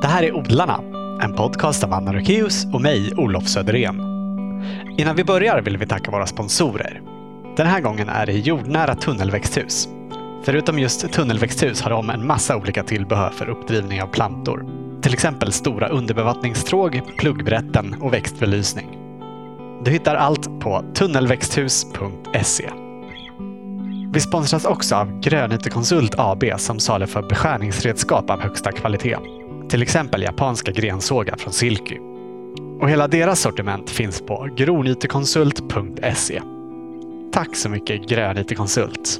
Det här är Odlarna, en podcast av Anna Rökeus och mig, Olof Söderén. Innan vi börjar vill vi tacka våra sponsorer. Den här gången är det jordnära tunnelväxthus. Förutom just tunnelväxthus har de en massa olika tillbehör för uppdrivning av plantor. Till exempel stora underbevattningstråg, pluggbrätten och växtbelysning. Du hittar allt på tunnelväxthus.se. Vi sponsras också av Grönytekonsult AB som saluför beskärningsredskap av högsta kvalitet. Till exempel japanska grensågar från Silky. Och hela deras sortiment finns på gronytekonsult.se. Tack så mycket Grönytekonsult!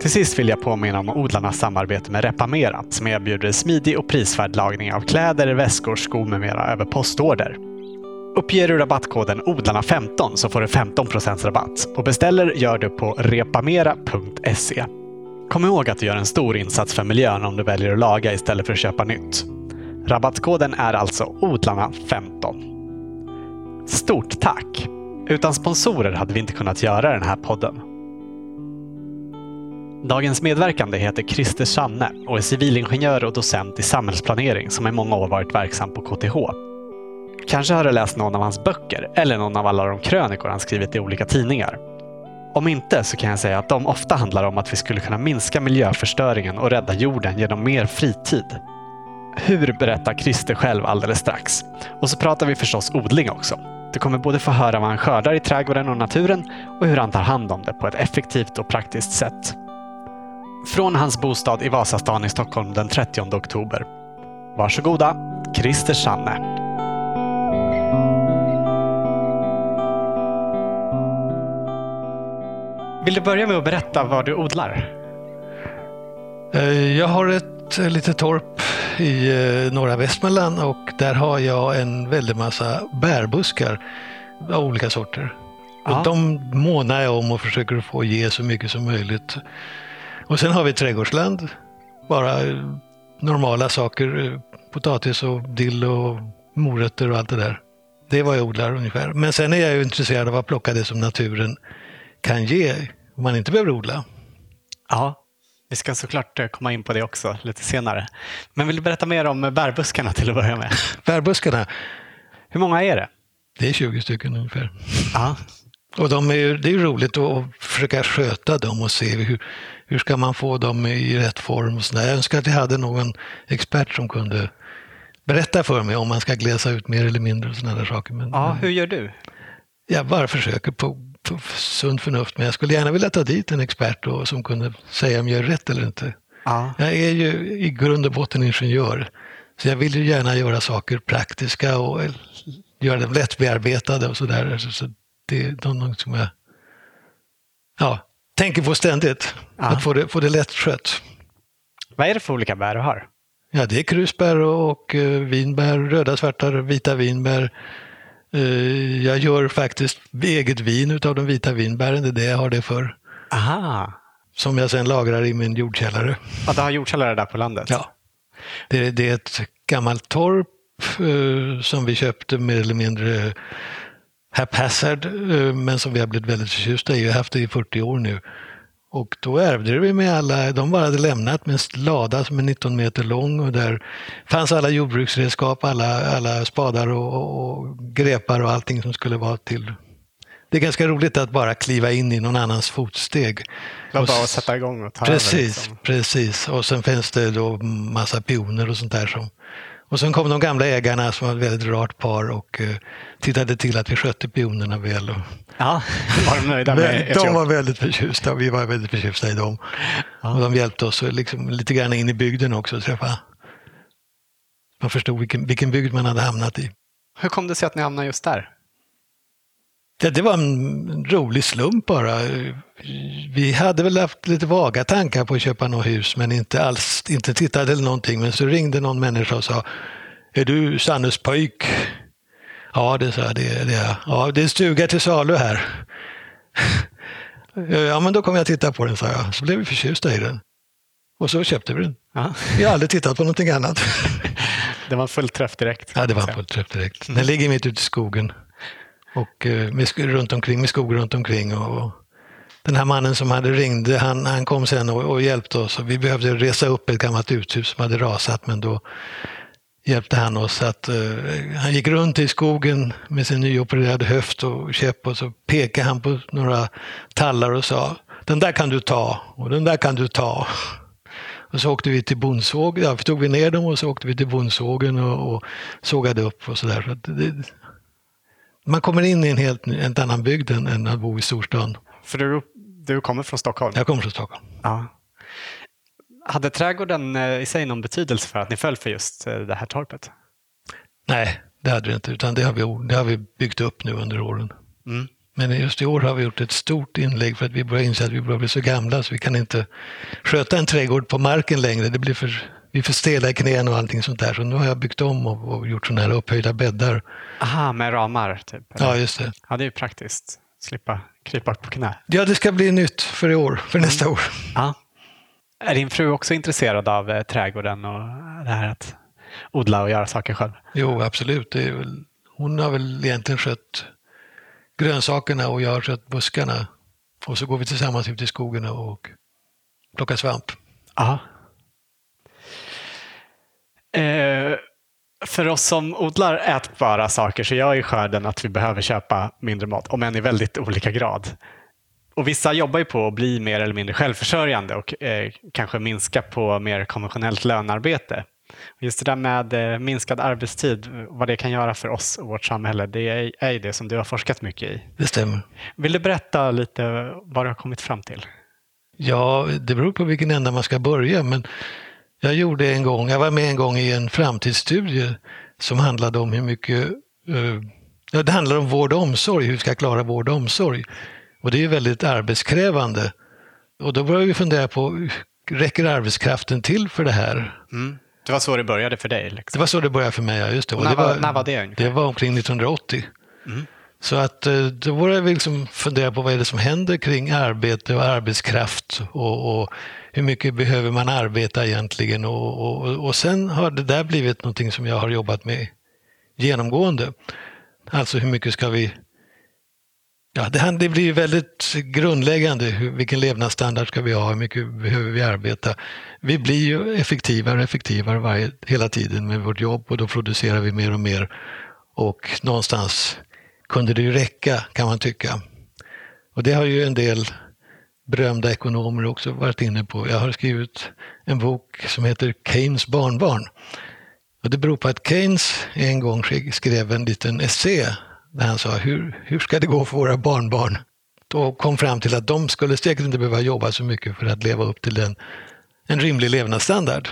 Till sist vill jag påminna om odlarnas samarbete med Repamera som erbjuder smidig och prisvärd lagning av kläder, väskor, skor med mera över postorder. Uppger du rabattkoden odlarna15 så får du 15% rabatt och beställer gör du på repamera.se. Kom ihåg att du gör en stor insats för miljön om du väljer att laga istället för att köpa nytt. Rabattkoden är alltså odlarna15. Stort tack! Utan sponsorer hade vi inte kunnat göra den här podden. Dagens medverkande heter Christer Sanne och är civilingenjör och docent i samhällsplanering som i många år varit verksam på KTH. Kanske har du läst någon av hans böcker eller någon av alla de krönikor han skrivit i olika tidningar. Om inte så kan jag säga att de ofta handlar om att vi skulle kunna minska miljöförstöringen och rädda jorden genom mer fritid. Hur berättar Christer själv alldeles strax. Och så pratar vi förstås odling också. Du kommer både få höra vad han skördar i trädgården och naturen och hur han tar hand om det på ett effektivt och praktiskt sätt. Från hans bostad i Vasastan i Stockholm den 30 oktober. Varsågoda, Christer Sanne. Vill du börja med att berätta vad du odlar? Jag har ett litet torp i norra Västmanland och där har jag en väldig massa bärbuskar av olika sorter. Ja. Och de månar jag om och försöker få ge så mycket som möjligt. Och sen har vi trädgårdsland, bara normala saker, potatis och dill och morötter och allt det där. Det är vad jag odlar ungefär. Men sen är jag ju intresserad av att plocka det som naturen kan ge om man inte behöver odla. Ja, vi ska såklart eh, komma in på det också lite senare. Men vill du berätta mer om bärbuskarna till att börja med? Bärbuskarna? Hur många är det? Det är 20 stycken ungefär. Ja. Och de är det är roligt att försöka sköta dem och se hur, hur ska man få dem i rätt form. Och Jag önskar att jag hade någon expert som kunde berätta för mig om man ska glesa ut mer eller mindre och sådana där saker. Men, ja, hur gör du? Jag bara försöker på sunt förnuft, men jag skulle gärna vilja ta dit en expert då, som kunde säga om jag är rätt eller inte. Ja. Jag är ju i grund och botten ingenjör, så jag vill ju gärna göra saker praktiska och göra dem lättbearbetade och sådär. Så det är något som jag ja, tänker på ständigt, ja. att få det, få det lättskött. Vad är det för olika bär du har? Ja, det är krusbär och, uh, vinbär, röda, svarta, vita vinbär, Eh, jag gör faktiskt eget vin utav de vita vinbären, det är det jag har det för. Aha. Som jag sen lagrar i min jordkällare. Ja, du har jordkällare där på landet? Ja. Det, det är ett gammalt torp eh, som vi köpte mer eller mindre haphazard, eh, men som vi har blivit väldigt förtjusta i. Vi har haft det i 40 år nu. Och då ärvde vi med alla, de bara hade lämnat med en lada som är 19 meter lång och där fanns alla jordbruksredskap, alla, alla spadar och, och grepar och allting som skulle vara till. Det är ganska roligt att bara kliva in i någon annans fotsteg. Det var bara att sätta igång och ta Precis, över, liksom. precis. Och sen finns det då massa pioner och sånt där som och sen kom de gamla ägarna som var ett väldigt rart par och uh, tittade till att vi skötte pionerna väl. Och... Ja, var de nöjda med De var väldigt förtjusta och vi var väldigt förtjusta i dem. Ja. Och de hjälpte oss liksom, lite grann in i bygden också träffa. Man förstod vilken, vilken bygd man hade hamnat i. Hur kom det sig att ni hamnade just där? Ja, det var en rolig slump bara. Vi hade väl haft lite vaga tankar på att köpa något hus men inte alls, inte tittat eller någonting. Men så ringde någon människa och sa, är du Sannes pojk? Ja, det sa jag, det, är jag. Ja, det är stuga till salu här. ja, men då kommer jag titta på den, sa jag. Så blev vi förtjusta i den. Och så köpte vi den. Ja. Vi har aldrig tittat på någonting annat. det var en full träff direkt. Ja, det var en full träff direkt. Den ligger mitt ute i skogen. Och eh, med, runt omkring, med skog runt omkring. Och, den här mannen som hade ringt, han, han kom sen och, och, hjälpte oss. Och vi behövde resa upp ett gammalt uthus som hade rasat men då hjälpte han oss att uh, han gick runt i skogen med sin nyopererade höft och käpp och så pekade han på några tallar och sa den där kan du ta och den där kan du ta. Och så åkte vi till bondsågen, ja, tog vi ner dem och så åkte vi till bondsågen och, och sågade upp och sådär. Så man kommer in i en helt en annan bygd än, än att bo i storstan. För du, du kommer från Stockholm? Jag kommer från Stockholm. Ja. Hade trädgården eh, i sig någon betydelse för att ni föll för just eh, det här torpet? Nej, det hade det inte, utan det har vi, det har vi byggt upp nu under åren. Mm. Men just i år har vi gjort ett stort inlägg för att vi börjar inse att vi börjar bli så gamla så vi kan inte sköta en trädgård på marken längre. Det blir för, vi för stela i knän och allting sånt där. Så nu har jag byggt om och, och gjort sådana här upphöjda bäddar. Aha, med ramar? Typ, eller? Ja, just det. Ja, det är ju praktiskt. Slippa krypa på knä. Ja, det ska bli nytt för i år, för nästa år. Ja. Är din fru också intresserad av eh, trädgården och det här att odla och göra saker själv? Jo, absolut. Väl, hon har väl egentligen skött grönsakerna och jag har skött buskarna. Och så går vi tillsammans ut i skogen och plockar svamp. Ja. Eh, för oss som odlar ätbara saker så gör ju skörden att vi behöver köpa mindre mat, om än i väldigt olika grad. Och Vissa jobbar ju på att bli mer eller mindre självförsörjande och eh, kanske minska på mer konventionellt lönarbete. Just det där med eh, minskad arbetstid, vad det kan göra för oss och vårt samhälle, det är ju det som du har forskat mycket i. Det stämmer. Vill du berätta lite vad du har kommit fram till? Ja, det beror på vilken ända man ska börja. Men jag gjorde en gång, jag var med en gång i en framtidsstudie som handlade om hur mycket uh, det handlar om vård och omsorg, hur vi ska klara vård och omsorg. Och det är väldigt arbetskrävande. Och då började vi fundera på, räcker arbetskraften till för det här? Mm. Det var så det började för dig? Liksom. Det var så det började för mig, ja. Just det. Och när, det var, när var det ungefär? Det var omkring 1980. Mm. Så att eh, då började vi liksom fundera på vad är det som händer kring arbete och arbetskraft och, och hur mycket behöver man arbeta egentligen? Och, och, och sen har det där blivit någonting som jag har jobbat med genomgående. Alltså hur mycket ska vi Ja, det, det blir väldigt grundläggande. Hur, vilken levnadsstandard ska vi ha? Hur mycket behöver vi arbeta? Vi blir ju effektivare och effektivare varje, hela tiden med vårt jobb och då producerar vi mer och mer. Och någonstans kunde det ju räcka kan man tycka. Och det har ju en del berömda ekonomer också varit inne på. Jag har skrivit en bok som heter Keynes barnbarn. Och det beror på att Keynes en gång skrev en liten essä där han sa hur, hur ska det gå för våra barnbarn? Och kom fram till att de skulle säkert inte behöva jobba så mycket för att leva upp till en, en rimlig levnadsstandard.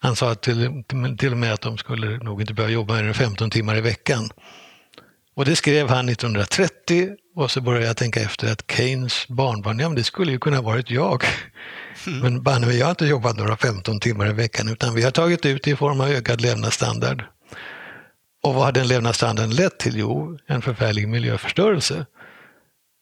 Han sa till, till och med att de skulle nog inte behöva jobba mer än 15 timmar i veckan. Och det skrev han 1930 och så började jag tänka efter att Keynes barnbarn, ja men det skulle ju kunna varit jag. Mm. Men banne jag har inte jobbat några 15 timmar i veckan utan vi har tagit ut det i form av ökad levnadsstandard. Och vad har den levnadsstandarden lett till? Jo, en förfärlig miljöförstörelse.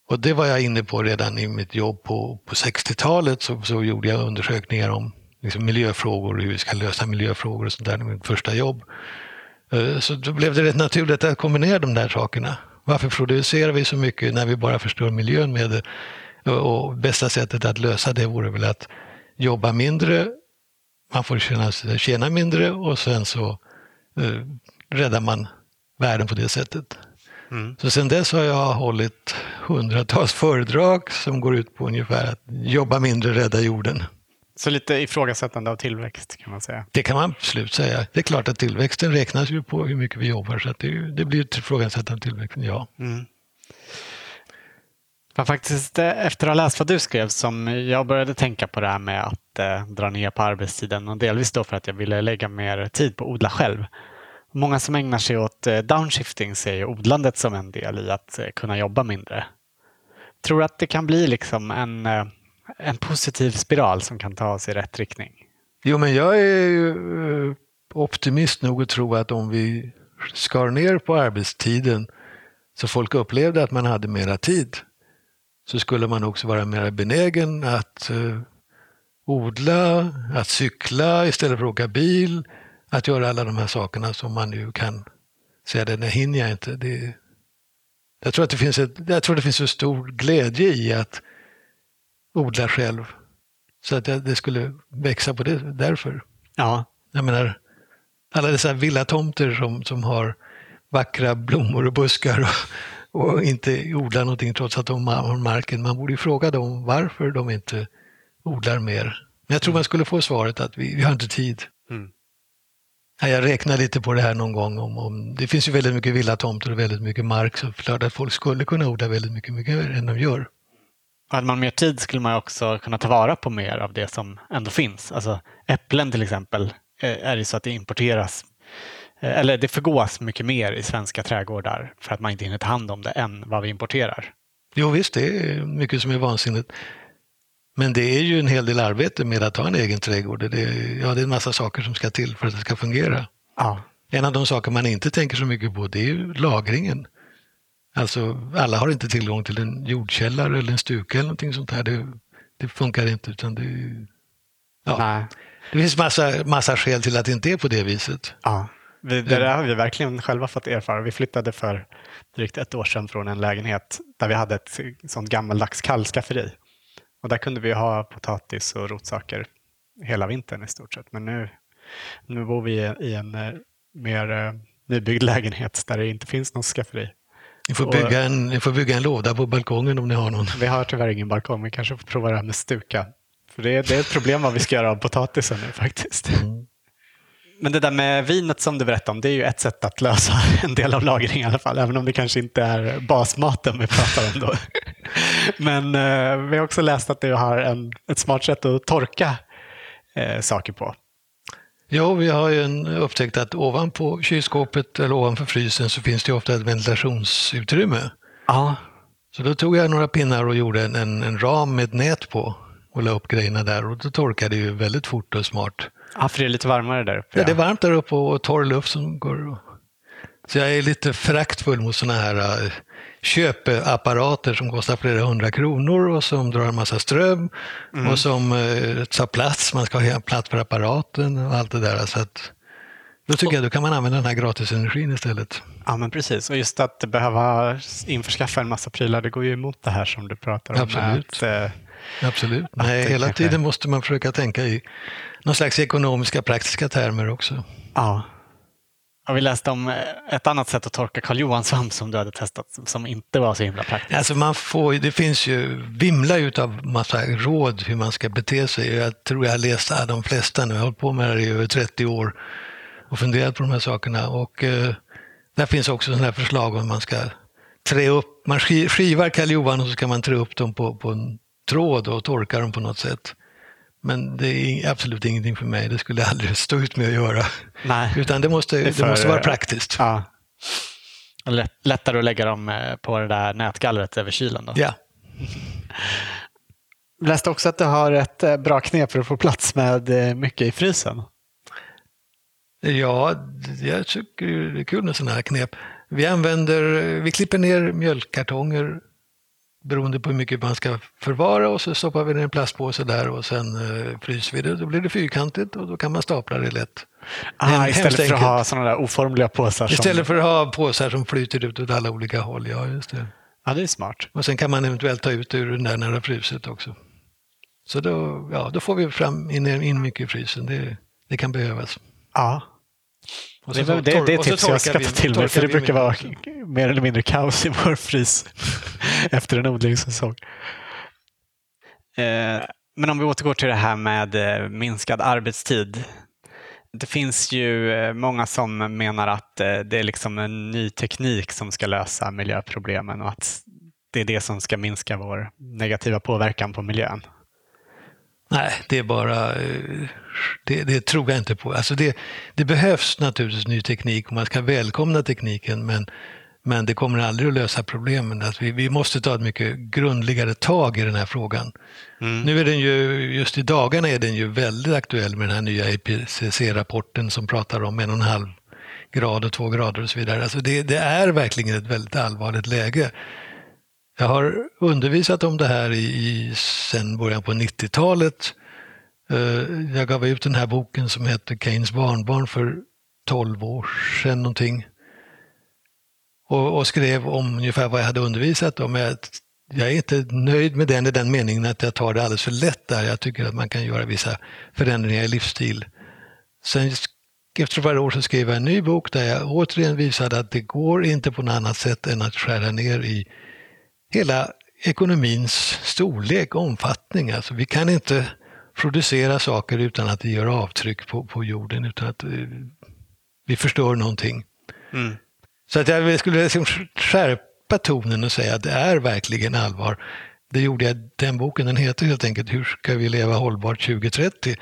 Och det var jag inne på redan i mitt jobb på, på 60-talet. Så, så gjorde jag undersökningar om liksom, miljöfrågor och hur vi ska lösa miljöfrågor och sånt där i mitt första jobb. Eh, så då blev det rätt naturligt att kombinera de där sakerna. Varför producerar vi så mycket när vi bara förstör miljön med det? Och bästa sättet att lösa det vore väl att jobba mindre, man får tjäna, tjäna mindre och sen så eh, räddar man världen på det sättet. Mm. Så sen dess har jag hållit hundratals föredrag som går ut på ungefär att jobba mindre, rädda jorden. Så lite ifrågasättande av tillväxt kan man säga? Det kan man absolut säga. Det är klart att tillväxten räknas ju på hur mycket vi jobbar så att det, det blir ett ifrågasättande av tillväxten, ja. Mm. Det var faktiskt eh, efter att ha läst vad du skrev som jag började tänka på det här med att eh, dra ner på arbetstiden och delvis då för att jag ville lägga mer tid på att odla själv. Många som ägnar sig åt eh, downshifting ser odlandet som en del i att eh, kunna jobba mindre. Tror du att det kan bli liksom en, en positiv spiral som kan ta oss i rätt riktning? Jo, men jag är ju eh, optimist nog att tro att om vi skar ner på arbetstiden så folk upplevde att man hade mera tid så skulle man också vara mer benägen att eh, odla, att cykla istället för att åka bil, att göra alla de här sakerna som man nu kan säga, det hinner jag inte. Det, jag, tror att det finns ett, jag tror det finns en stor glädje i att odla själv. Så att det skulle växa på det därför. Ja. Jag menar, alla dessa villatomter som, som har vackra blommor och buskar och, och inte odlar någonting trots att de har marken. Man borde ju fråga dem varför de inte odlar mer. Men jag tror man skulle få svaret att vi, vi har inte tid. Mm. Jag räknar lite på det här någon gång. Om, om, det finns ju väldigt mycket villatomter och väldigt mycket mark så klart att folk skulle kunna odla väldigt mycket mer än de gör. Hade man mer tid skulle man också kunna ta vara på mer av det som ändå finns. Alltså äpplen till exempel eh, är det så att det importeras eh, eller det förgås mycket mer i svenska trädgårdar för att man inte hinner ta hand om det än vad vi importerar. Jo visst, det är mycket som är vansinnigt. Men det är ju en hel del arbete med att ha en egen trädgård. Det är, ja, det är en massa saker som ska till för att det ska fungera. Ja. En av de saker man inte tänker så mycket på det är ju lagringen. Alltså, alla har inte tillgång till en jordkällare eller en stuga eller någonting sånt här. Det, det funkar inte. utan det, ja. Nej. det finns massa, massa skäl till att det inte är på det viset. Ja. Vi, det där har vi verkligen själva fått erfara. Vi flyttade för drygt ett år sedan från en lägenhet där vi hade ett sånt gammaldags kallskafferi. Och där kunde vi ha potatis och rotsaker hela vintern i stort sett. Men nu, nu bor vi i en eh, mer eh, nybyggd lägenhet där det inte finns något skafferi. Ni får, bygga en, ni får bygga en låda på balkongen om ni har någon. Vi har tyvärr ingen balkong, men kanske får prova det här med stuka. För det är, det är ett problem vad vi ska göra av potatisen nu faktiskt. Mm. Men det där med vinet som du berättade om, det är ju ett sätt att lösa en del av lagring i alla fall, även om det kanske inte är basmaten vi pratar om då. Men eh, vi har också läst att du har en, ett smart sätt att torka eh, saker på. Ja, vi har ju en, upptäckt att ovanpå kylskåpet eller ovanför frysen så finns det ofta ett ventilationsutrymme. Ja. Så då tog jag några pinnar och gjorde en, en, en ram med ett nät på och la upp grejerna där och då torkade det ju väldigt fort och smart. Ja, för det är lite varmare där uppe. Ja, ja det är varmt där uppe och torr luft som går. Så jag är lite föraktfull mot sådana här äh, köpapparater som kostar flera hundra kronor och som drar en massa ström mm. och som eh, tar plats. Man ska ha plats för apparaten och allt det där. Så att, då tycker och, jag då kan man använda den här gratisenergin istället. Ja, men precis. Och just att behöva införskaffa en massa prylar, det går ju emot det här som du pratar om. Absolut. Att, eh, Absolut. Nej, hela kanske... tiden måste man försöka tänka i någon slags ekonomiska, praktiska termer också. Ja. Har vi läste om eh, ett annat sätt att torka Karl Johan-svamp som du hade testat som inte var så himla praktiskt. Alltså man får, det finns ju vimla av massa råd hur man ska bete sig. Jag tror jag har läst de flesta nu. Jag har hållit på med det här i över 30 år och funderat på de här sakerna. Och eh, där finns också sådana här förslag om man ska trä upp, man skivar Karl Johan och så ska man trä upp dem på, på en tråd och torka dem på något sätt. Men det är absolut ingenting för mig. Det skulle jag aldrig stå ut med att göra. Nej, Utan det måste, det, för, det måste vara praktiskt. Ja. lättare att lägga dem eh, på det där nätgallret över kylen. Då. Ja. Jag läste också att du har ett eh, bra knep för att få plats med eh, mycket i frysen. Ja, jag tycker det är kul med sådana här knep. Vi använder, vi klipper ner mjölkkartonger beroende på hur mycket man ska förvara och så stoppar vi ner en plastpåse där och sen eh, fryser vi det. Då blir det fyrkantigt och då kan man stapla det lätt. Ah, istället för att ha sådana där oformliga påsar? Istället som... för att ha påsar som flyter ut åt alla olika håll, ja just det. Ja, det är smart. Och sen kan man eventuellt ta ut ur den där när det har frusit också. Så då, ja, då får vi fram in, in mycket i frysen, det, det kan behövas. Ja, och så, det, det, det är tips jag ska ta till mig, för det brukar vara mer eller mindre kaos i vår frys efter en odlingssäsong. Eh, men om vi återgår till det här med eh, minskad arbetstid. Det finns ju eh, många som menar att det är liksom en ny teknik som ska lösa miljöproblemen och att det är det som ska minska vår negativa påverkan på miljön. Nej, det är bara, det, det, tror jag inte på. Alltså det, det behövs naturligtvis ny teknik och man ska välkomna tekniken men, men det kommer aldrig att lösa problemen. Alltså vi, vi måste ta ett mycket grundligare tag i den här frågan. Mm. Nu är den ju, just i dagarna är den ju väldigt aktuell med den här nya IPCC-rapporten som pratar om en och en halv grad och två grader och så vidare. Alltså det, det är verkligen ett väldigt allvarligt läge. Jag har undervisat om det här i, i sen början på 90-talet. Eh, jag gav ut den här boken som heter Keynes barnbarn för 12 år sedan någonting. Och, och skrev om ungefär vad jag hade undervisat om. Jag, jag är inte nöjd med den i den meningen att jag tar det alldeles för lätt där. Jag tycker att man kan göra vissa förändringar i livsstil. Sen efter några år så skrev jag en ny bok där jag återigen visade att det går inte på något annat sätt än att skära ner i hela ekonomins storlek och omfattning. Alltså vi kan inte producera saker utan att det gör avtryck på, på jorden, utan att eh, vi förstör någonting. Mm. Så att jag skulle liksom skärpa tonen och säga att det är verkligen allvar. Det gjorde jag den boken, den heter helt enkelt Hur ska vi leva hållbart 2030?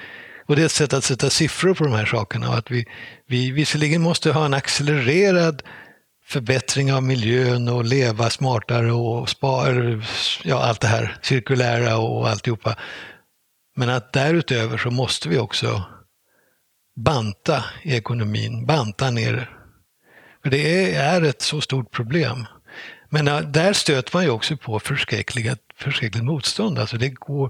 Och det är ett sätt att sätta siffror på de här sakerna och att vi, vi visserligen måste ha en accelererad förbättring av miljön och leva smartare och spara, ja allt det här cirkulära och alltihopa. Men att därutöver så måste vi också banta i ekonomin, banta ner. För det är ett så stort problem. Men där stöter man ju också på förskräckligt motstånd. Alltså det, går,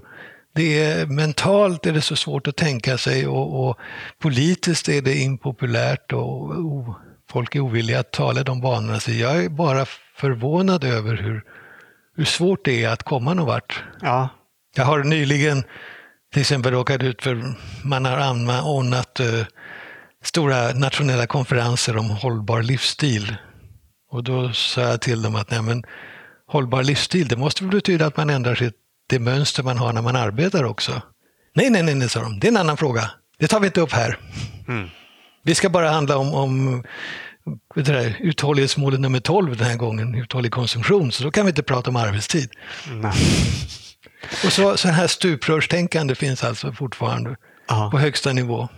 det är, mentalt är det så svårt att tänka sig och, och politiskt är det impopulärt och, och folk är ovilliga att tala de banorna. Så jag är bara förvånad över hur, hur svårt det är att komma någon vart. Ja. Jag har nyligen till exempel råkat ut för, man har anordnat uh, stora nationella konferenser om hållbar livsstil. Och då sa jag till dem att nej, men, hållbar livsstil, det måste väl betyda att man ändrar sitt, det mönster man har när man arbetar också. Nej, nej, nej, nej, sa de. Det är en annan fråga. Det tar vi inte upp här. Mm. Det ska bara handla om, om det uthållighetsmålet nummer 12 den här gången, uthållig konsumtion, så då kan vi inte prata om arbetstid. Nej. Och så, så här stuprörstänkande finns alltså fortfarande Aha. på högsta nivå.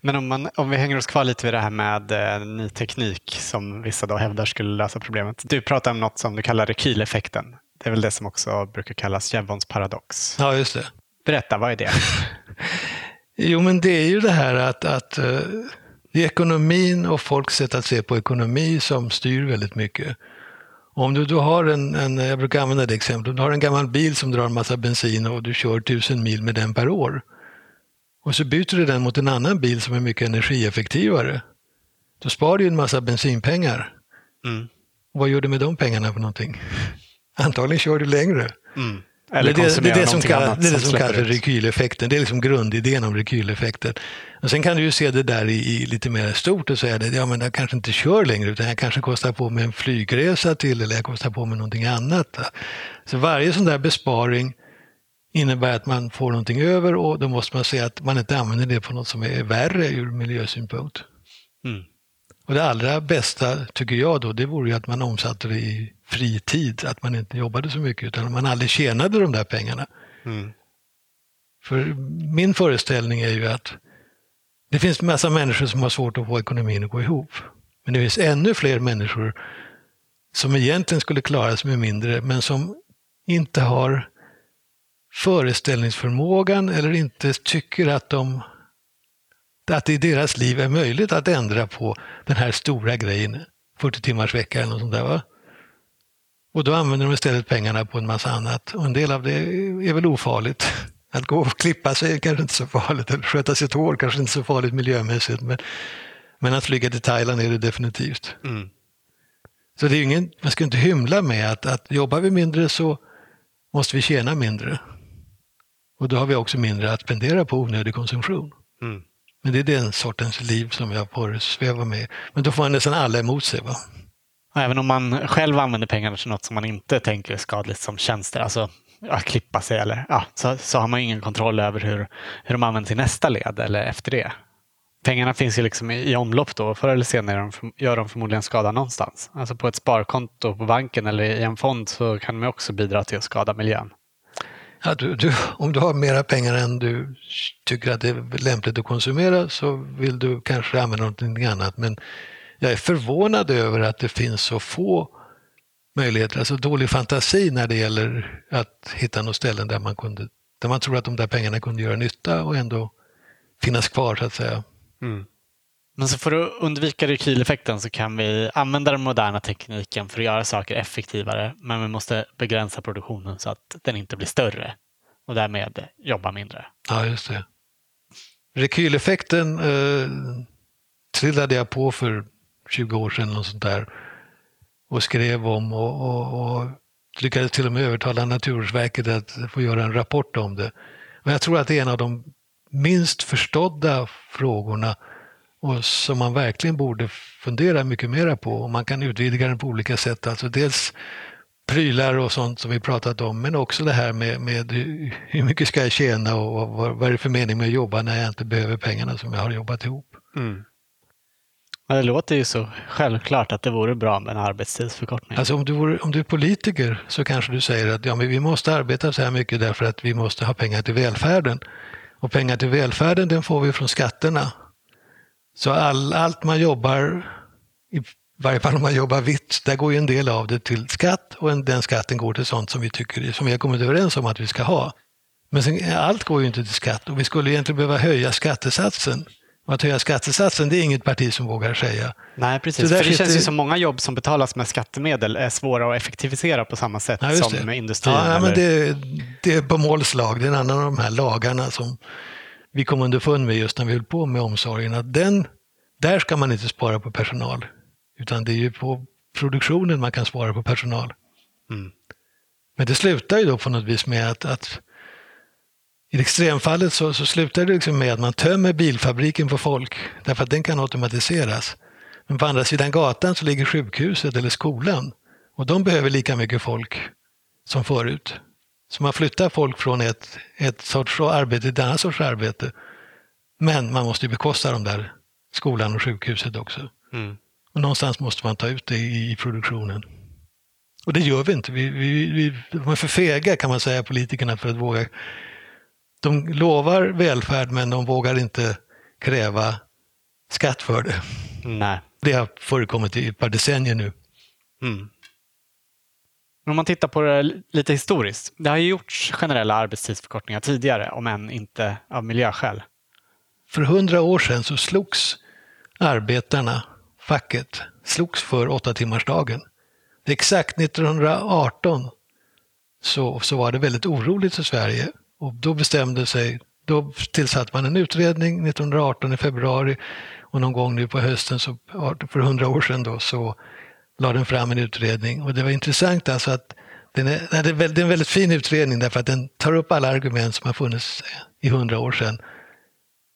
Men om, man, om vi hänger oss kvar lite vid det här med eh, ny teknik som vissa då hävdar skulle lösa problemet. Du pratar om något som du kallar rekyleffekten. Det är väl det som också brukar kallas Jevons paradox. Ja, just det. Berätta, vad är det? jo, men det är ju det här att, att uh, det är ekonomin och folks sätt att se på ekonomi som styr väldigt mycket. Om du, du har en, en, jag brukar använda det exemplet, du har en gammal bil som drar en massa bensin och du kör tusen mil med den per år. Och så byter du den mot en annan bil som är mycket energieffektivare. Då sparar du en massa bensinpengar. Mm. Och vad gör du med de pengarna för någonting? Antagligen kör du längre. Mm. Eller det, det, det, är det som kallas, det är det som kallas rekyleffekten. Det är liksom grundidén om rekyleffekten. Och sen kan du ju se det där i, i lite mer stort och säga att ja, men jag kanske inte kör längre utan jag kanske kostar på mig en flygresa till eller jag kostar på mig någonting annat. Så varje sån där besparing innebär att man får någonting över och då måste man se att man inte använder det på något som är värre ur miljösynpunkt. Mm. Och det allra bästa tycker jag då, det vore ju att man omsatte det i fritid, att man inte jobbade så mycket utan man aldrig tjänade de där pengarna. Mm. För min föreställning är ju att det finns massa människor som har svårt att få ekonomin att gå ihop. Men det finns ännu fler människor som egentligen skulle klara sig med mindre, men som inte har föreställningsförmågan eller inte tycker att, de, att det i deras liv är möjligt att ändra på den här stora grejen, 40 timmars vecka eller något sånt där. Va? Och då använder de istället pengarna på en massa annat. Och en del av det är väl ofarligt. Att gå och klippa sig är kanske inte så farligt, eller sköta sitt hår kanske inte så farligt miljömässigt. Men, men att flyga till Thailand är det definitivt. Mm. Så det är ingen, man ska inte hymla med att, att jobbar vi mindre så måste vi tjäna mindre. Och då har vi också mindre att spendera på onödig konsumtion. Mm. Men det är den sortens liv som jag får sväva med. Men då får man nästan alla emot sig. Va? Även om man själv använder pengarna till något som man inte tänker är skadligt som tjänster, alltså att klippa sig eller ja, så, så har man ingen kontroll över hur, hur de används i nästa led eller efter det. Pengarna finns ju liksom i, i omlopp då. Förr eller senare gör de förmodligen skada någonstans. Alltså på ett sparkonto på banken eller i en fond så kan de också bidra till att skada miljön. Ja, du, du, om du har mera pengar än du tycker att det är lämpligt att konsumera så vill du kanske använda någonting annat. Men jag är förvånad över att det finns så få möjligheter, alltså dålig fantasi när det gäller att hitta något ställen där man, kunde, där man tror att de där pengarna kunde göra nytta och ändå finnas kvar så att säga. Mm. Men så för att undvika rekyleffekten så kan vi använda den moderna tekniken för att göra saker effektivare, men vi måste begränsa produktionen så att den inte blir större och därmed jobba mindre. Ja, just det. Rekyleffekten eh, trillade jag på för 20 år sedan och sånt där och skrev om och, och, och lyckades till och med övertala Naturvårdsverket att få göra en rapport om det. Men jag tror att det är en av de minst förstådda frågorna och som man verkligen borde fundera mycket mera på. Och man kan utvidga den på olika sätt. Alltså dels prylar och sånt som vi pratat om, men också det här med, med hur mycket ska jag tjäna och vad, vad är det för mening med att jobba när jag inte behöver pengarna som jag har jobbat ihop. Mm. Det låter ju så självklart att det vore bra med en arbetstidsförkortning. Alltså om du, vore, om du är politiker så kanske du säger att ja, men vi måste arbeta så här mycket därför att vi måste ha pengar till välfärden. Och pengar till välfärden den får vi från skatterna. Så all, allt man jobbar, i varje fall om man jobbar vitt, där går ju en del av det till skatt och en, den skatten går till sånt som vi, tycker, som vi har kommit överens om att vi ska ha. Men sen, allt går ju inte till skatt och vi skulle egentligen behöva höja skattesatsen. Och att höja skattesatsen, det är inget parti som vågar säga. Nej, precis. För det känns ju som många jobb som betalas med skattemedel är svåra att effektivisera på samma sätt ja, som med industrin. Ja, ja men det, det, är på målslag. Det är en annan av de här lagarna som vi kom underfund med just när vi höll på med omsorgen. Att den, där ska man inte spara på personal. Utan det är ju på produktionen man kan spara på personal. Mm. Men det slutar ju då på något vis med att, att i extremfallet så, så slutar det liksom med att man tömmer bilfabriken på folk därför att den kan automatiseras. Men på andra sidan gatan så ligger sjukhuset eller skolan och de behöver lika mycket folk som förut. Så man flyttar folk från ett, ett sorts arbete till ett annat sorts arbete. Men man måste bekosta de där skolan och sjukhuset också. Mm. Och någonstans måste man ta ut det i, i produktionen. Och det gör vi inte. Vi, vi, vi, de är för fega kan man säga, politikerna, för att våga. De lovar välfärd men de vågar inte kräva skatt för det. Nej. Det har förekommit i ett par decennier nu. Mm om man tittar på det lite historiskt. Det har ju gjorts generella arbetstidsförkortningar tidigare, om än inte av miljöskäl. För hundra år sedan så slogs arbetarna facket slogs för åtta timmarsdagen. Exakt 1918 så, så var det väldigt oroligt i Sverige och då bestämde sig, då tillsatte man en utredning 1918 i februari och någon gång nu på hösten, så, för hundra år sedan då, så lade den fram en utredning och det var intressant alltså att den är, det är en väldigt fin utredning därför att den tar upp alla argument som har funnits eh, i hundra år sedan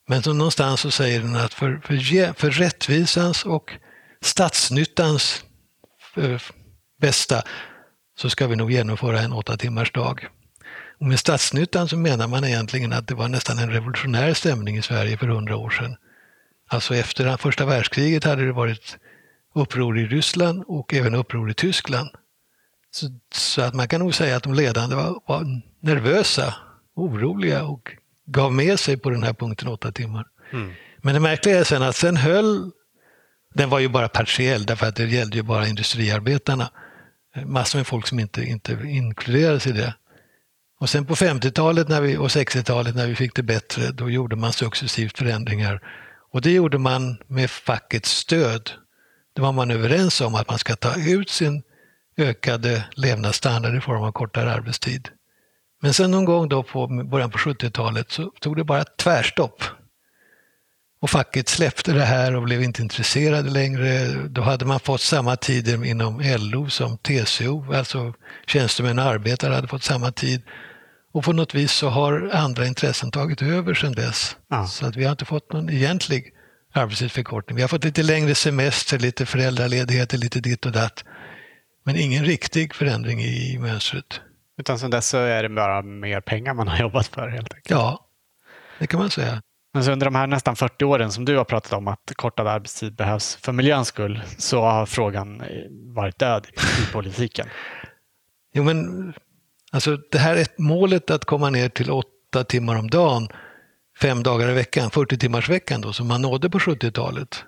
men som någonstans så säger den att för, för, för rättvisans och statsnyttans eh, bästa så ska vi nog genomföra en åtta timmars dag. Och med statsnyttan så menar man egentligen att det var nästan en revolutionär stämning i Sverige för hundra år sedan. Alltså efter första världskriget hade det varit uppror i Ryssland och även uppror i Tyskland. Så, så, att man kan nog säga att de ledande var, var nervösa, oroliga och gav med sig på den här punkten åtta timmar. Mm. Men det märkliga är sen att sen höll, den var ju bara partiell därför att det gällde ju bara industriarbetarna. Massor med folk som inte, inte inkluderades i det. Och sen på 50-talet och 60-talet när vi fick det bättre, då gjorde man successivt förändringar. Och det gjorde man med fackets stöd. Då var man överens om att man ska ta ut sin ökade levnadsstandard i form av kortare arbetstid. Men sen någon gång då på början på 70-talet så tog det bara tvärstopp. Och facket släppte det här och blev inte intresserade längre. Då hade man fått samma tider inom LO som TCO, alltså tjänstemän och arbetare hade fått samma tid. Och på något vis så har andra intressen tagit över sedan dess. Ja. Så att vi har inte fått någon egentlig arbetstidsförkortning. Vi har fått lite längre semester, lite föräldraledigheter, lite ditt och datt. Men ingen riktig förändring i mönstret. Utan sen dess så är det bara mer pengar man har jobbat för helt enkelt. Ja, det kan man säga. Men så under de här nästan 40 åren som du har pratat om att kortad arbetstid behövs för miljöns skull så har frågan varit död i politiken. jo, men alltså det här är målet att komma ner till åtta timmar om dagen, fem dagar i veckan, 40 timmars veckan då, som man nådde på 70-talet.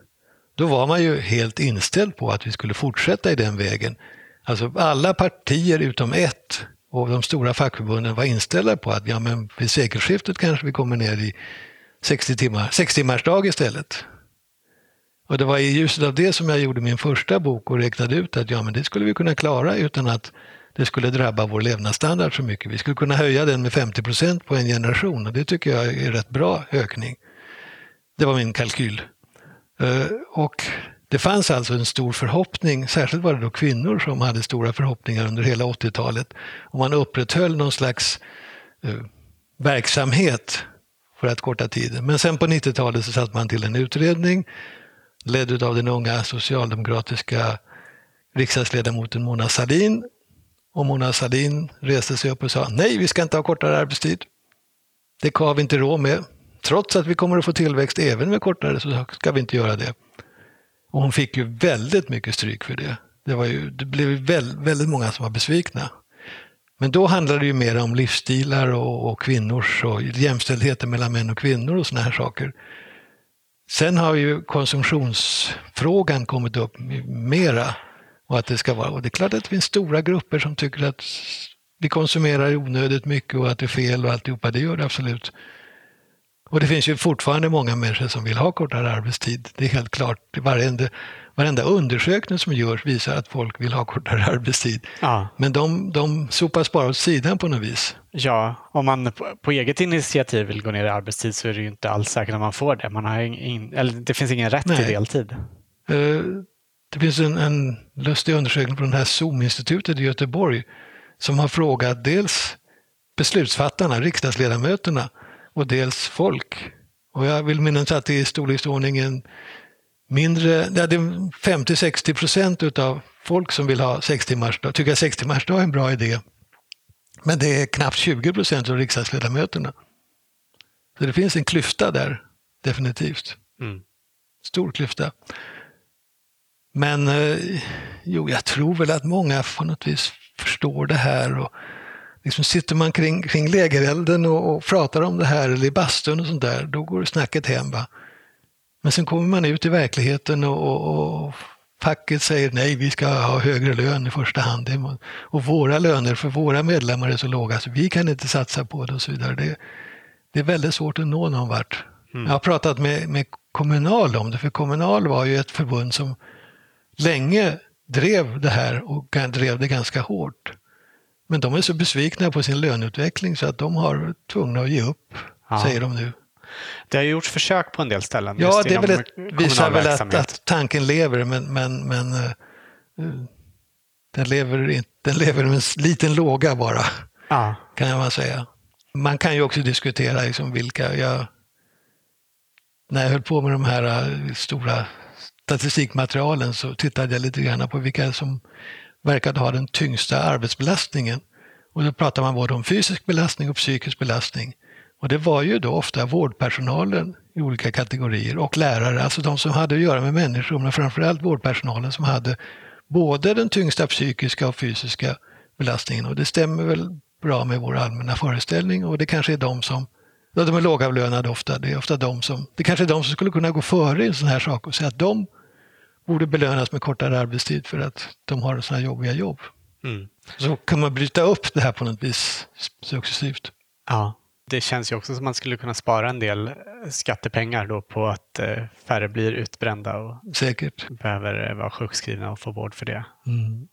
Då var man ju helt inställd på att vi skulle fortsätta i den vägen. Alltså alla partier utom ett och de stora fackförbunden var inställda på att ja, men vid sekelskiftet kanske vi kommer ner i 60 timmar, 6 timmars dag istället. Och det var i ljuset av det som jag gjorde min första bok och räknade ut att ja, men det skulle vi kunna klara utan att det skulle drabba vår levnadsstandard så mycket. Vi skulle kunna höja den med 50 procent på en generation och det tycker jag är rätt bra ökning. Det var min kalkyl. Eh, och det fanns alltså en stor förhoppning, särskilt var det då kvinnor som hade stora förhoppningar under hela 80-talet. Och man upprätthöll någon slags eh, verksamhet för att korta tiden. Men sen på 90-talet så satt man till en utredning ledd av den unga socialdemokratiska riksdagsledamoten Mona Sahlin. Och Mona Sahlin reste sig upp och sa nej, vi ska inte ha kortare arbetstid. Det har vi inte råd med. Trots att vi kommer att få tillväxt även med kortare så ska vi inte göra det. Och hon fick ju väldigt mycket stryk för det. Det, var ju, det blev väldigt, väldigt många som var besvikna. Men då handlade det ju mer om livsstilar och, och kvinnors och jämställdheten mellan män och kvinnor och såna här saker. Sen har ju konsumtionsfrågan kommit upp mera. Och, att det, ska vara, och det är klart att det finns stora grupper som tycker att vi konsumerar onödigt mycket och att det är fel och alltihopa. Det gör det absolut. Och det finns ju fortfarande många människor som vill ha kortare arbetstid. Det är helt klart. Varenda, varenda undersökning som görs visar att folk vill ha kortare arbetstid. Ja. Men de, de sopas bara åt sidan på något vis. Ja, om man på, på, eget initiativ vill gå ner i arbetstid så är det ju inte alls säkert att man får det. Man har in, eller det finns ingen rätt Nej. till deltid. Uh, det finns en, en lustig undersökning från det här Zoom-institutet i Göteborg som har frågat dels beslutsfattarna, riksdagsledamöterna, och dels folk. Och jag vill minnas att det är i storleksordningen mindre, ja, det är 50-60 procent utav folk som vill ha sex timmars dag, tycker att sex timmars dag är en bra idé. Men det är knappt 20 procent av riksdagsledamöterna. Så det finns en klyfta där, definitivt. Mm. Stor klyfta. Men eh, jo, jag tror väl att många på något vis förstår det här. Och liksom sitter man kring, kring lägerelden och, och pratar om det här eller i bastun och sånt där, då går snacket hem. Va? Men sen kommer man ut i verkligheten och, och, och facket säger nej, vi ska ha högre lön i första hand. Och våra löner för våra medlemmar är så låga så vi kan inte satsa på det och så vidare. Det, det är väldigt svårt att nå någon vart. Mm. Jag har pratat med, med Kommunal om det, för Kommunal var ju ett förbund som länge drev det här och drev det ganska hårt. Men de är så besvikna på sin löneutveckling så att de har tvungna att ge upp, ja. säger de nu. Det har gjorts försök på en del ställen. Ja, det väl ett, visar väl att, att, tanken lever, men, men, men uh, den, lever inte, den lever med en liten låga bara, ja. kan man säga. Man kan ju också diskutera liksom vilka, jag, när jag höll på med de här uh, stora statistikmaterialen så tittade jag lite grann på vilka som verkade ha den tyngsta arbetsbelastningen. Och då pratar man både om fysisk belastning och psykisk belastning. Och det var ju då ofta vårdpersonalen i olika kategorier och lärare, alltså de som hade att göra med människor, men framförallt vårdpersonalen som hade både den tyngsta psykiska och fysiska belastningen. Och det stämmer väl bra med vår allmänna föreställning och det kanske är de som de är lågavlönade ofta. Det är ofta de som, det kanske är de som skulle kunna gå före i en sån här sak och säga att de borde belönas med kortare arbetstid för att de har sådana jobbiga jobb. Mm. Så kan man bryta upp det här på något vis successivt. Ja, det känns ju också som att man skulle kunna spara en del skattepengar då på att eh, färre blir utbrända och Säkert. behöver eh, vara sjukskrivna och få vård för det. Mm.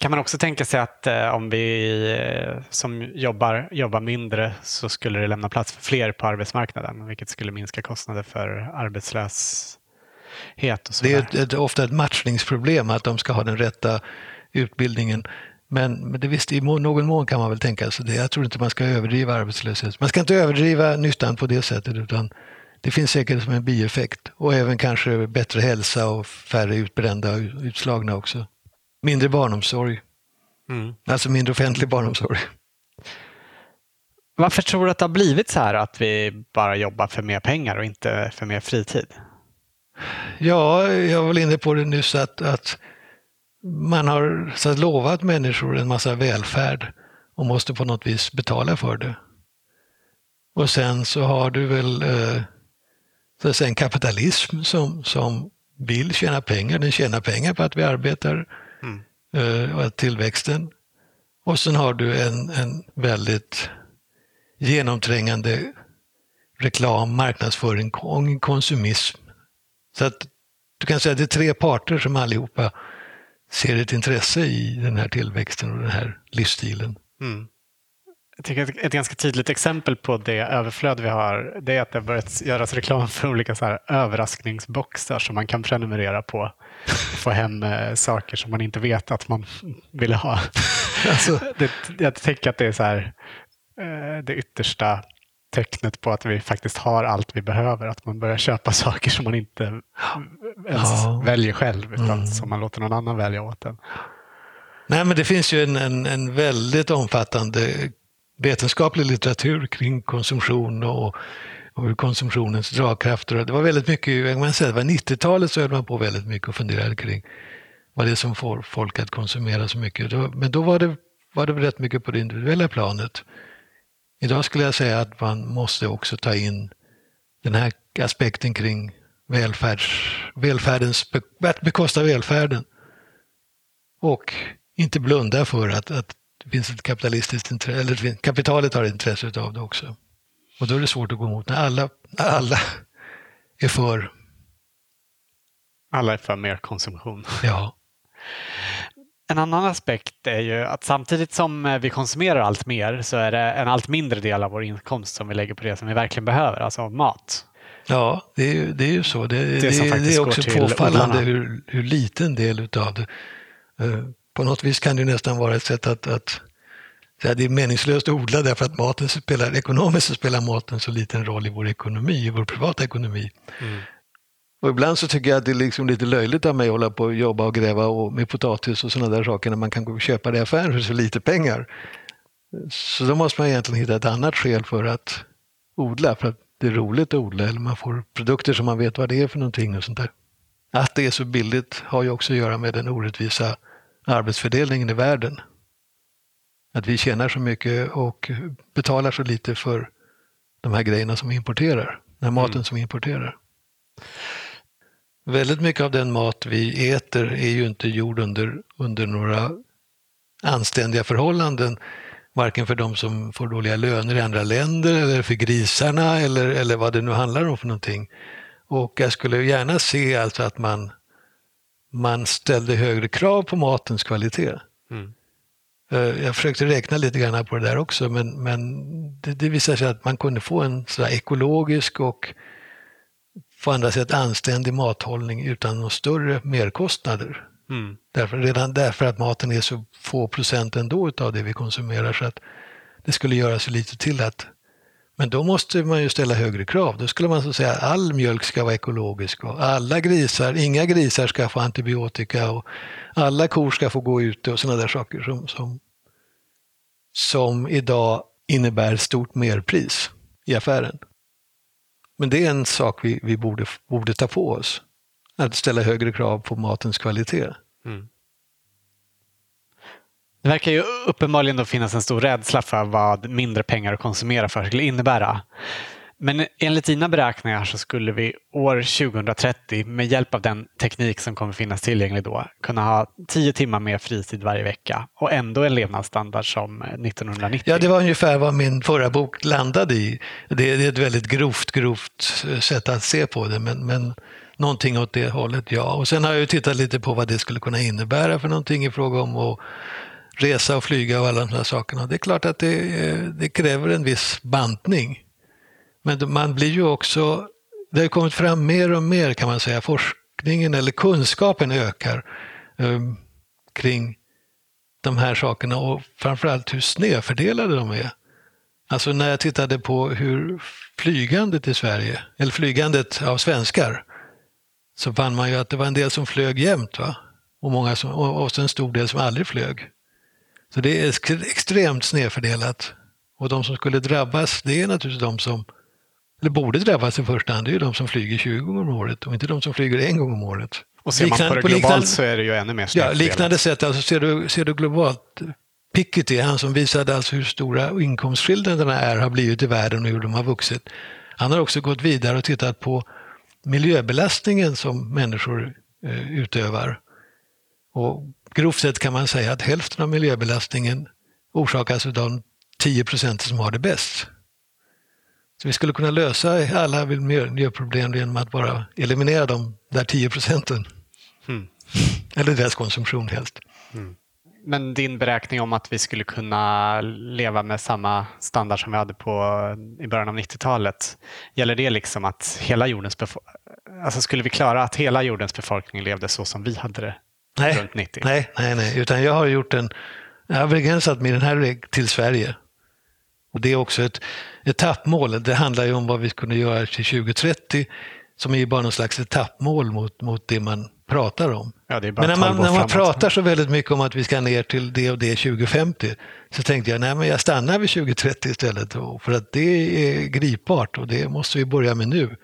Kan man också tänka sig att eh, om vi eh, som jobbar, jobbar mindre så skulle det lämna plats för fler på arbetsmarknaden, vilket skulle minska kostnader för arbetslös het. Och det är ett, ett, ofta ett matchningsproblem att de ska ha den rätta utbildningen. Men, men det visst, i någon mån kan man väl tänka sig det. Jag tror inte man ska överdriva arbetslöshet. Man ska inte överdriva nyttan på det sättet utan det finns säkert som en bieffekt. Och även kanske bättre hälsa och färre utbrända och utslagna också. Mindre barnomsorg. Mm. Alltså mindre offentlig barnomsorg. Varför tror du att det har blivit så här att vi bara jobbar för mer pengar och inte för mer fritid? Ja, jag var inne på det nyss att, att man har så att lovat människor en massa välfärd och måste på något vis betala för det. Och sen så har du väl eh, så att säga, en kapitalism som, som vill tjäna pengar. Den tjänar pengar på att vi arbetar mm. och tillväxten. Och sen har du en, en väldigt genomträngande reklam, marknadsföring, konsumism så att du kan säga att det är tre parter som allihopa ser ett intresse i den här tillväxten och den här livsstilen. Mm. Jag tycker ett, ganska tydligt exempel på det överflöd vi har det är att det har börjat göras reklam för olika så här överraskningsboxar som man kan prenumerera på och få hem eh, saker som man inte vet att man vill ha. alltså. det, jag tänker att det är så här, eh, det yttersta tecknet på att vi faktiskt har allt vi behöver. Att man börjar köpa saker som man inte ens ja. väljer själv, utan mm. som man låter någon annan välja åt en. Nej, men det finns ju en, en, en väldigt omfattande vetenskaplig litteratur kring konsumtion och, och konsumtionens dragkrafter. Det var väldigt mycket, man säga, det var 90-talet så höll man på väldigt mycket och funderade kring vad det är som får folk att konsumera så mycket. Men då var det, var det rätt mycket på det individuella planet. Idag skulle jag säga att man måste också ta in den här aspekten kring välfärds, välfärdens, att bekosta välfärden. Och inte blunda för att, att det finns ett kapitalistiskt intresse, eller kapitalet har intresse av det också. Och då är det svårt att gå emot när alla, alla är för. Alla är för mer konsumtion. Ja. En annan aspekt är ju att samtidigt som eh, vi konsumerar allt mer så är det en allt mindre del av vår inkomst som vi lägger på det som vi verkligen behöver, alltså mat. Ja, det är ju, det är ju så. Det, det, det, det är också påfallande hur, hur liten del utav det. På något vis kan det nästan vara ett sätt att, att det är meningslöst att odla därför att maten spelar, ekonomiskt spelar maten så liten roll i vår ekonomi, i vår privata ekonomi. Mm. Och ibland så tycker jag att det är liksom lite löjligt av mig att hålla på och jobba och gräva och med potatis och sådana där saker när man kan gå och köpa det i affären för så lite pengar. Så då måste man egentligen hitta ett annat skäl för att odla, för att det är roligt att odla eller man får produkter som man vet vad det är för någonting och sånt där. Att det är så billigt har ju också att göra med den orättvisa arbetsfördelningen i världen. Att vi tjänar så mycket och betalar så lite för de här grejerna som vi importerar, den maten mm. som vi importerar. Väldigt mycket av den mat vi äter är ju inte gjord under, under några anständiga förhållanden. Varken för de som får dåliga löner i andra länder eller för grisarna eller, eller vad det nu handlar om för någonting. Och jag skulle gärna se alltså att man, man ställde högre krav på matens kvalitet. Mm. Eh, jag försökte räkna lite grann på det där också men, men det, det visade sig att man kunde få en sådär ekologisk och på andra sätt anständig mathållning utan några större merkostnader. Mm. Därför, redan därför att maten är så få procent ändå av det vi konsumerar så att det skulle göra så lite till att men då måste man ju ställa högre krav. Då skulle man så säga att all mjölk ska vara ekologisk och alla grisar, inga grisar ska få antibiotika och alla kor ska få gå ute och sådana där saker som, som, som idag innebär stort merpris i affären. Men det är en sak vi, vi borde, borde ta på oss. Att ställa högre krav på matens kvalitet. Mm. Det verkar ju uppenbarligen då finnas en stor rädsla för vad mindre pengar att konsumera för skulle innebära. Men enligt dina beräkningar så skulle vi år 2030 med hjälp av den teknik som kommer finnas tillgänglig då kunna ha tio timmar mer fritid varje vecka och ändå en levnadsstandard som 1990. Ja, det var ungefär vad min förra bok landade i. Det är ett väldigt grovt, grovt eh, sätt att se på det, men, men någonting åt det hållet, ja. Och sen har jag ju tittat lite på vad det skulle kunna innebära för någonting i fråga om att resa och flyga och alla de här sakerna. Det är klart att det, det kräver en viss bantning. Men man blir ju också, det har kommit fram mer och mer kan man säga, forskningen eller kunskapen ökar eh, kring de här sakerna och framförallt hur snedfördelade de är. Alltså när jag tittade på hur flygandet i Sverige, eller flygandet av svenskar, så fann man ju att det var en del som flög jämt va? och, många som, och, och en stor del som aldrig flög. Så det är extremt snedfördelat. Och de som skulle drabbas, det är naturligtvis de som eller borde drabbas i första hand, det är ju de som flyger 20 gånger om året och inte de som flyger en gång om året. Och ser man på det globalt liknande, så är det ju ännu mer Ja, liknande sätt, alltså ser du, ser du globalt, Piketty, han som visade alltså hur stora inkomstskillnaderna är, har blivit i världen och hur de har vuxit. Han har också gått vidare och tittat på miljöbelastningen som människor eh, utövar. Och grovt sett kan man säga att hälften av miljöbelastningen orsakas av de 10 procent som har det bäst. Så vi skulle kunna lösa alla miljöproblem genom att bara eliminera de där 10 procenten. Mm. Eller deras konsumtion helst. Mm. Men din beräkning om att vi skulle kunna leva med samma standard som vi hade på, i början av 90-talet, gäller det liksom att hela jordens alltså skulle vi klara att hela jordens befolkning levde så som vi hade det nej, runt 90? Nej, nej, nej, utan jag har gjort en, jag har begränsat mig den här till Sverige Och det är också ett etappmål. Det handlar ju om vad vi skulle göra till 2030 som är ju bara någon slags etappmål mot, mot det man pratar om. Ja, Men när man, när man pratar så väldigt mycket om att vi ska ner till det och det 2050 så tänkte jag nej men jag stannar vid 2030 istället för att det är gripbart och det måste vi börja med nu.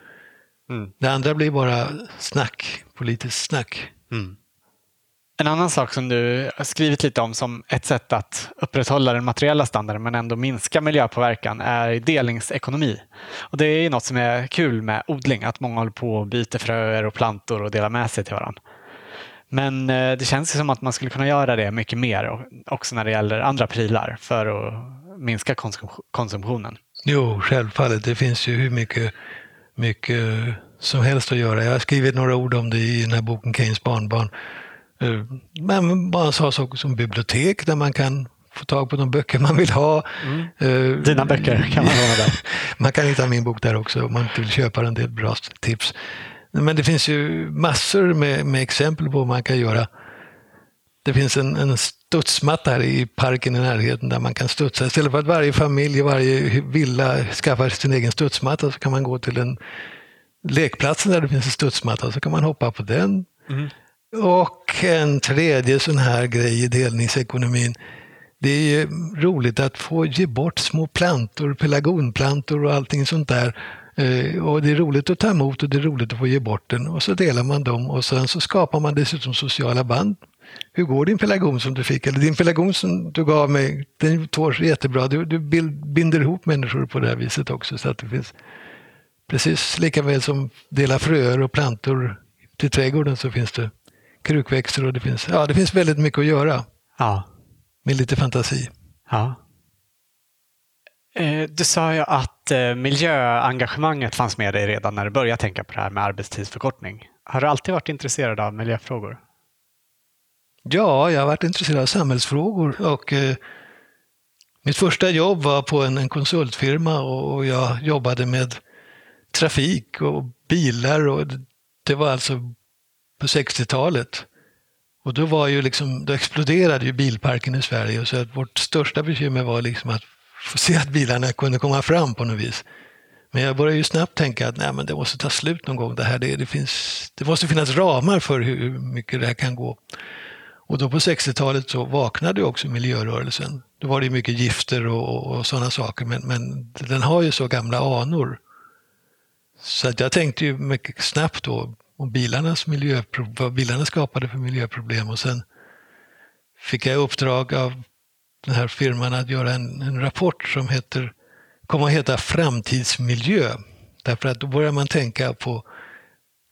Mm. Det andra blir bara snack, politiskt snack. Mm. En annan sak som du har skrivit lite om som ett sätt att upprätthålla den materiella standarden men ändå minska miljöpåverkan är delningsekonomi. Och det är något som är kul med odling, att många håller på och byter fröer och plantor och delar med sig till varandra. Men eh, det känns som att man skulle kunna göra det mycket mer också när det gäller andra prylar för att minska konsumtionen. Jo, självfallet. Det finns ju hur mycket, mycket som helst att göra. Jag har skrivit några ord om det i den här boken Keynes barnbarn. Eh, men bara en sån sak som bibliotek där man kan få tag på de böcker man vill ha. Mm. Uh, Dina böcker kan man ha där. man kan hitta min bok där också om man inte vill köpa den. Det är ett bra tips. Men det finns ju massor med, med exempel på vad man kan göra. Det finns en, en studsmatta här i parken i närheten där man kan studsa. Istället för att varje familj i varje villa skaffar sin egen studsmatta så kan man gå till en lekplats där det finns en studsmatta så kan man hoppa på den. Mm. Och en tredje sån här grej i delningsekonomin. Det är roligt att få ge bort små plantor, pelargonplantor och allting sånt där. Eh, och det är roligt att ta emot och det är roligt att få ge bort den. Och så delar man dem och sen så skapar man dessutom sociala band. Hur går din pelargon som du fick? Eller din pelargon som du gav mig, den tål jättebra. Du, du binder ihop människor på det här viset också. Så att det finns precis lika väl som dela fröer och plantor till trädgården så finns det krukväxter och det finns, ja, det finns väldigt mycket att göra. Ja. Med lite fantasi. Ja. Eh, du sa ju att eh, miljöengagemanget fanns med dig redan när du började tänka på det här med arbetstidsförkortning. Har du alltid varit intresserad av miljöfrågor? Ja, jag har varit intresserad av samhällsfrågor och eh, mitt första jobb var på en, en konsultfirma och, och jag jobbade med trafik och bilar och det var alltså på 60-talet. Och då, var ju liksom, då exploderade ju bilparken i Sverige så att vårt största bekymmer var liksom att få se att bilarna kunde komma fram på något vis. Men jag började ju snabbt tänka att nej, men det måste ta slut någon gång. Det, här, det, det, finns, det måste finnas ramar för hur mycket det här kan gå. Och då på 60-talet så vaknade också miljörörelsen. Då var det mycket gifter och, och, och sådana saker, men, men den har ju så gamla anor. Så att jag tänkte ju mycket snabbt då om bilarnas vad bilarna skapade för miljöproblem och sen fick jag uppdrag av den här firman att göra en, en rapport som heter, kommer att heta Framtidsmiljö. Därför att då börjar man tänka på,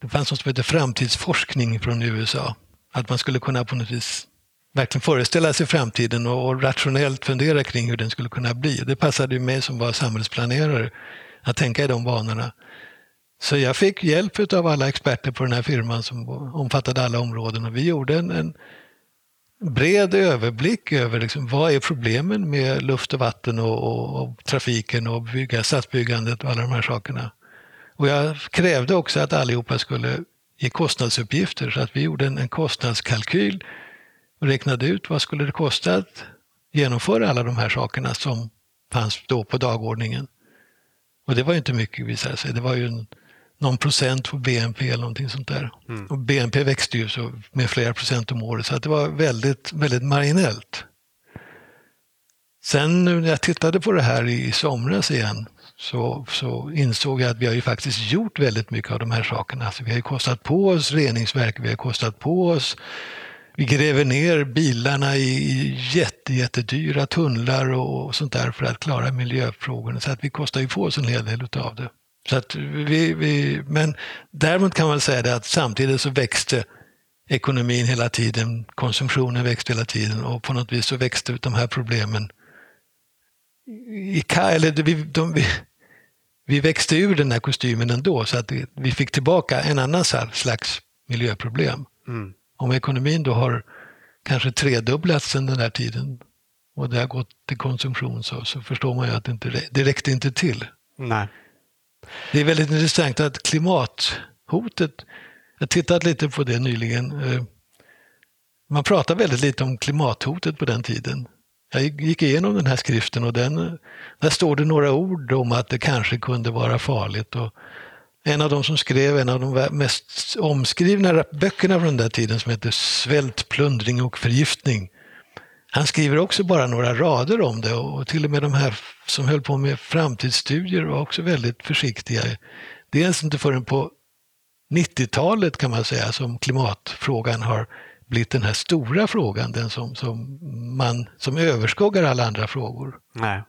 det fanns något som heter framtidsforskning från USA. Att man skulle kunna på något vis verkligen föreställa sig framtiden och, och rationellt fundera kring hur den skulle kunna bli. Det passade ju mig som var samhällsplanerare att tänka i de banorna. Så jag fick hjälp av alla experter på den här firman som omfattade alla områden och vi gjorde en, en bred överblick över liksom, vad är problemen med luft och vatten och, och, och trafiken och bygga, stadsbyggandet och alla de här sakerna. Och jag krävde också att allihopa skulle ge kostnadsuppgifter så att vi gjorde en, en kostnadskalkyl och räknade ut vad skulle det kosta att genomföra alla de här sakerna som fanns då på dagordningen. Och det var ju inte mycket visade sig. Det var ju en någon procent på BNP eller någonting sånt där. Mm. Och BNP växte ju så med flera procent om året så att det var väldigt, väldigt marginellt. Sen när jag tittade på det här i somras igen så, så insåg jag att vi har ju faktiskt gjort väldigt mycket av de här sakerna. Alltså vi har ju kostat på oss reningsverk, vi har kostat på oss vi gräver ner bilarna i jätte, jättedyra tunnlar och sånt där för att klara miljöfrågorna. Så att vi kostar ju på oss en hel del av det. Så att vi, vi, men däremot kan man säga det att samtidigt så växte ekonomin hela tiden, konsumtionen växte hela tiden och på något vis så växte de här problemen i, eller vi, de, vi, vi växte ur den här kostymen ändå så att vi fick tillbaka en annan slags miljöproblem. Mm. Om ekonomin då har kanske tredubblats sedan den här tiden och det har gått till konsumtion så, så förstår man ju att det, inte, det räckte inte till. Nej. Det är väldigt intressant att klimathotet, jag har tittat lite på det nyligen, eh, man pratade väldigt lite om klimathotet på den tiden. Jag gick igenom den här skriften och den, där står det några ord om att det kanske kunde vara farligt. Och en av de som skrev en av de mest omskrivna böckerna från den där tiden som heter Svält, plundring och förgiftning. Han skriver också bara några rader om det och till och med de här som höll på med framtidsstudier var också väldigt försiktiga. Dels inte förrän på 90-talet kan man säga som klimatfrågan har blivit den här stora frågan, den som, som, man, som överskuggar alla andra frågor. Nej.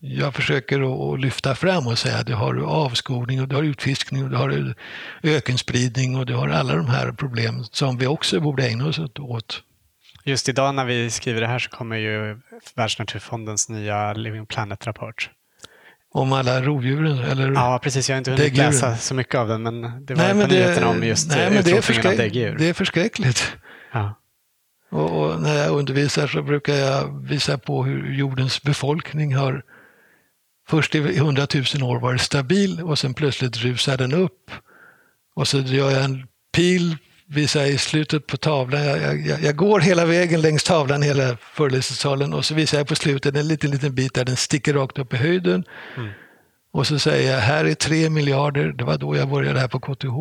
Jag försöker att lyfta fram och säga att du har avskogning och du har utfiskning och du har ökenspridning och du har alla de här problemen som vi också borde ägna oss åt. Just idag när vi skriver det här så kommer ju Världsnaturfondens nya Living Planet-rapport. Om alla rovdjuren? Eller ja, precis. Jag har inte hunnit däggdjuren. läsa så mycket av den, men det var nej, på det, nyheterna om just nej, är, förskräck, av däggdjur. det är förskräckligt. Ja. Och, och, när jag undervisar så brukar jag visa på hur jordens befolkning har först i hundratusen år varit stabil och sen plötsligt rusar den upp. Och så gör jag en pil visar i slutet på tavlan. Jag, jag, jag, går hela vägen längs tavlan hela föreläsningssalen och så visar jag på slutet en liten, liten bit där den sticker rakt upp i höjden. Mm. Och så säger jag, här är tre miljarder, det var då jag började här på KTH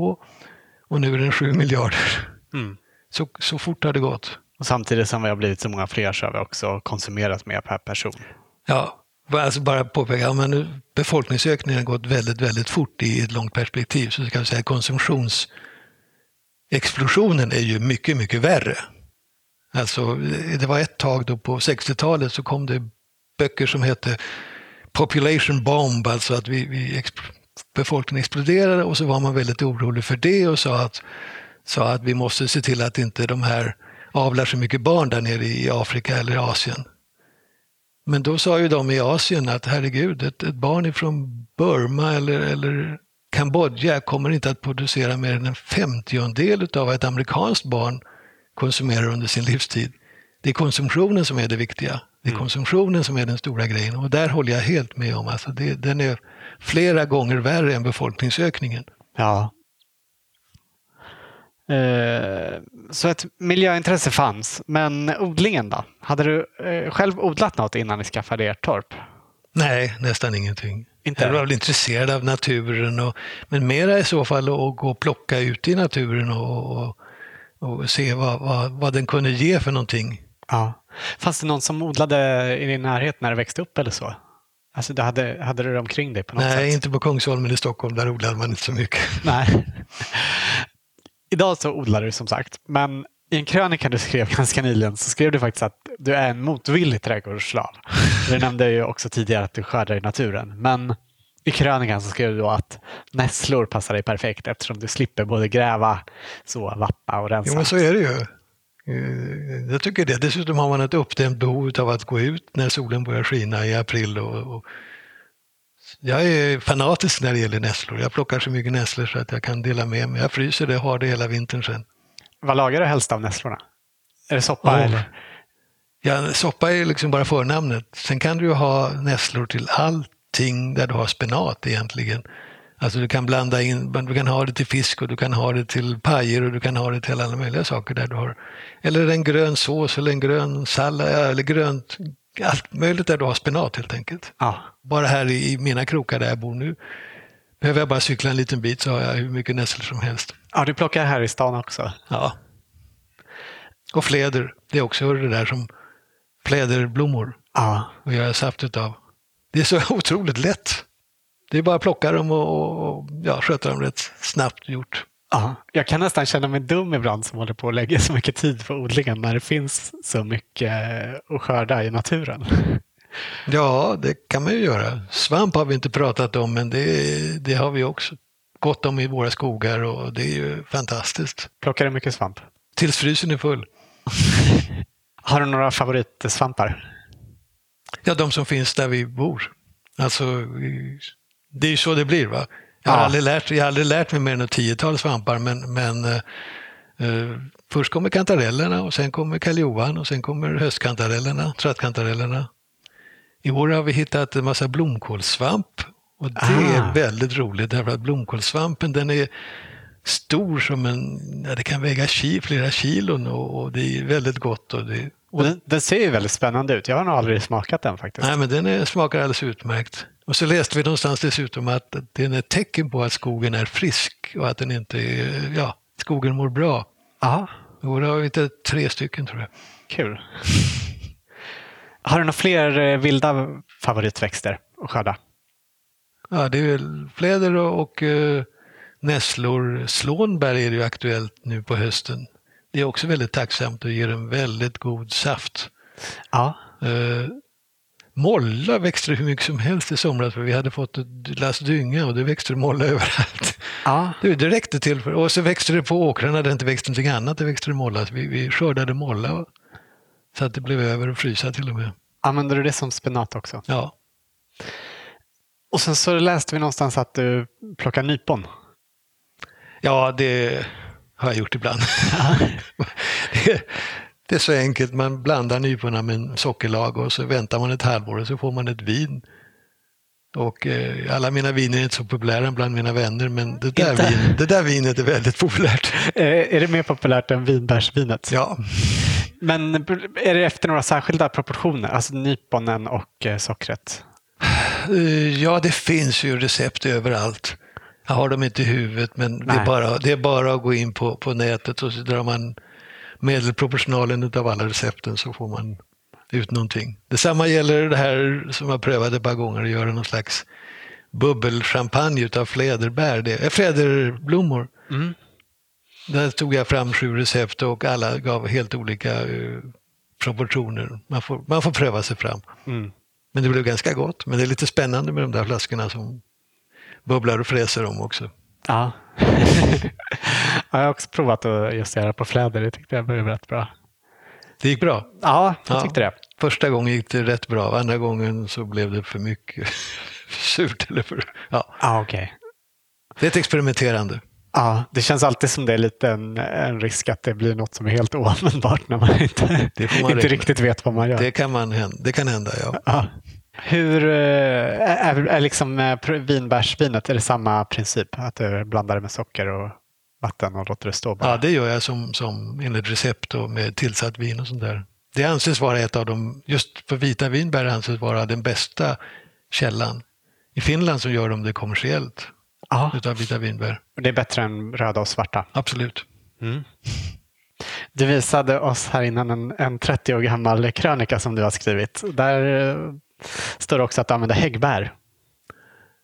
och nu är den sju miljarder. Mm. Så, så fort har det gått. Och samtidigt som vi har blivit så många fler så har vi också konsumerat mer per person. Ja, alltså bara påpeka, om nu befolkningsökningen har gått väldigt, väldigt fort i ett långt perspektiv så ska vi säga konsumtions explosionen är ju mycket, mycket värre. Alltså, det var ett tag då på 60-talet så kom det böcker som hette Population Bomb, alltså att vi, vi befolkningen exploderade och så var man väldigt orolig för det och sa att, sa att vi måste se till att inte de här avlar så mycket barn där nere i Afrika eller Asien. Men då sa ju de i Asien att herregud, ett, ett barn ifrån Burma eller, eller Kambodja kommer inte att producera mer än en femtiondel av vad ett amerikanskt barn konsumerar under sin livstid. Det är konsumtionen som är det viktiga. Det är mm. konsumtionen som är den stora grejen och där håller jag helt med om. Alltså det, den är flera gånger värre än befolkningsökningen. Ja. Eh, så ett miljöintresse fanns, men odlingen då? Hade du eh, själv odlat något innan ni skaffade ert torp? Nej, nästan ingenting. Inte. Var väl intresserad av naturen, och, men mera i så fall att gå och plocka ute i naturen och, och, och se vad, vad, vad, den kunde ge för någonting. Ja. Fanns det någon som odlade i din närhet när du växte upp eller så? Alltså, du hade, hade du det omkring dig på något Nej, sätt? Nej, inte på Kungsholmen i Stockholm. Där odlade man inte så mycket. Nej. Idag så odlar du som sagt, men i en krönika du skrev ganska nyligen så skrev du faktiskt att du är en motvillig trädgårdsslav. Du nämnde ju också tidigare att du skördar i naturen. Men i krönikan så skrev du då att nässlor passar dig perfekt eftersom du slipper både gräva, så, vappa och rensa. Jo, men så är det ju. Eh, jag tycker det. Dessutom har man ett uppdämt behov av att gå ut när solen börjar skina i april. Och, och jag är fanatisk när det gäller nässlor. Jag plockar så mycket nässlor så att jag kan dela med mig. Jag fryser det och har det hela vintern sen. Vad lagar du helst av nässlorna? Är det soppa? Oh. Eller? Ja, soppa är liksom bara förnamnet. Sen kan du ju ha nässlor till allting där du har spenat egentligen. Alltså du kan blanda in, du kan ha det till fisk och du kan ha det till pajer och du kan ha det till alla möjliga saker där du har. Eller en grön sås eller en grön sallad eller grönt, allt möjligt där du har spenat helt enkelt. Ja. Bara här i mina krokar där jag bor nu behöver jag bara cykla en liten bit så har jag hur mycket nässlor som helst. Ja, du plockar här i stan också? Ja. Och fläder, det är också det där som fläderblommor ja. och göra saft utav. Det är så otroligt lätt. Det är bara att plocka dem och, och ja, sköta dem rätt snabbt gjort. Ja, jag kan nästan känna mig dum ibland som håller på att lägga så mycket tid på odlingen när det finns så mycket att skörda i naturen. Ja, det kan man ju göra. Svamp har vi inte pratat om, men det, det har vi också gott om i våra skogar och det är ju fantastiskt. Plockar du mycket svamp? Tills frysen är full. har du några favoritsvampar? Ja, de som finns där vi bor. Alltså, det är ju så det blir. va? Jag har, ja. aldrig, lärt, jag har aldrig lärt mig mer än ett tiotal svampar, men, men eh, eh först kommer kantarellerna och sen kommer karljohan och sen kommer höstkantarellerna, trattkantarellerna. I år har vi hittat en massa blomkålssvamp och det ah. är väldigt roligt därför att blomkålssvampen den är stor som en, ja, det kan väga ki, flera kilon och, och, det är väldigt gott och, det, Den, den, ser ju väldigt spännande ut. Jag har nog aldrig smakat den faktiskt. Nej, men den är, smakar alldeles utmärkt. Och så läste vi någonstans dessutom att den är ett tecken på att skogen är frisk och att den inte är, ja, skogen mår bra. Aha. Och då har vi inte tre stycken tror jag. Kul. Har du några fler eh, vilda favoritväxter att skörda? Ja, det är väl fläder och, och uh, nässlor. Slånbär är det ju aktuellt nu på hösten. Det är också väldigt tacksamt och ger en väldigt god saft. Ja. Uh, molla växte hur mycket som helst i somras för vi hade fått ett lass dynga och det växte molla överallt. Ja. Det, det räckte till för, och så växte det på åkrarna där det inte växte någonting annat, det växte det molla. Så vi, vi skördade molla så att det blev över att frysa till och med. Använder du det som spenat också? Ja. Och sen så läste vi någonstans att du plockar nypon. Ja, det har jag gjort ibland. det, det, är så enkelt, man blandar nyporna med en sockerlag och så väntar man ett halvår och så får man ett vin. Och eh, alla mina viner är inte så populära bland mina vänner men det där, vin, det där vinet är väldigt populärt. är det mer populärt än vinbärsvinet? Ja. Men är det efter några särskilda proportioner, alltså nyponen och eh, sockret? Eh, ja, det finns ju recept överallt. Jag har dem inte i huvudet, men det är, bara, det är bara att gå in på, på nätet och så drar man medelproportionalen av alla recepten så får man ut någonting. Detsamma gäller det här som jag prövade ett par gånger, att göra någon slags bubbelchampagne utav fläderbär, det, äh, fläderblommor. Mm. Där tog jag fram sju recept och alla gav helt olika uh, proportioner. Man får, man får pröva sig fram. Mm. Men det blev ganska gott. Men det är lite spännande med de där flaskorna som bubblar och fräser om också. Ja. jag har också provat att just göra på fläder. Det tyckte jag blev rätt bra. Det gick bra? Ja, jag tyckte det. Första gången gick det rätt bra. Andra gången så blev det för mycket surt. Eller för, ja. Ah, okay. Det är ett experimenterande. Ja, det känns alltid som det är lite en, en risk att det blir något som är helt oanvändbart när man inte, man inte riktigt vet vad man gör. Det kan, man, det kan hända, ja. ja. Hur eh, är, är liksom eh, vinbärsvinet, är det samma princip? Att du blandar det med socker och vatten och låter det stå bara? Ja, det gör jag som, som enligt recept och med tillsatt vin och sånt där. Det anses vara ett av de, just för vita vinbär anses vara den bästa källan. I Finland så gör de det kommersiellt. Aha. utav vita vinbär. Det är bättre än röda och svarta? Absolut. Mm. Du visade oss här innan en, en 30 år gammal krönika som du har skrivit. Där eh, står det också att du använder häggbär.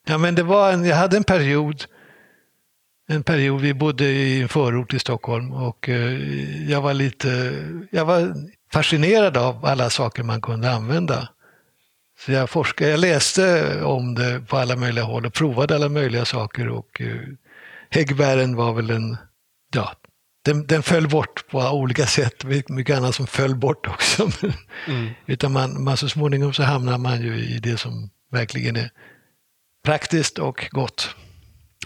Ja, men det var en, jag hade en period en period, vi bodde i en förort i Stockholm och eh, jag var lite, jag var fascinerad av alla saker man kunde använda. Så jag forskade, jag läste om det på alla möjliga håll och provade alla möjliga saker och uh, häggbären var väl en, ja, den, den föll bort på olika sätt, mycket annat som föll bort också. Mm. Utan man, man, så småningom så hamnar man ju i det som verkligen är praktiskt och gott.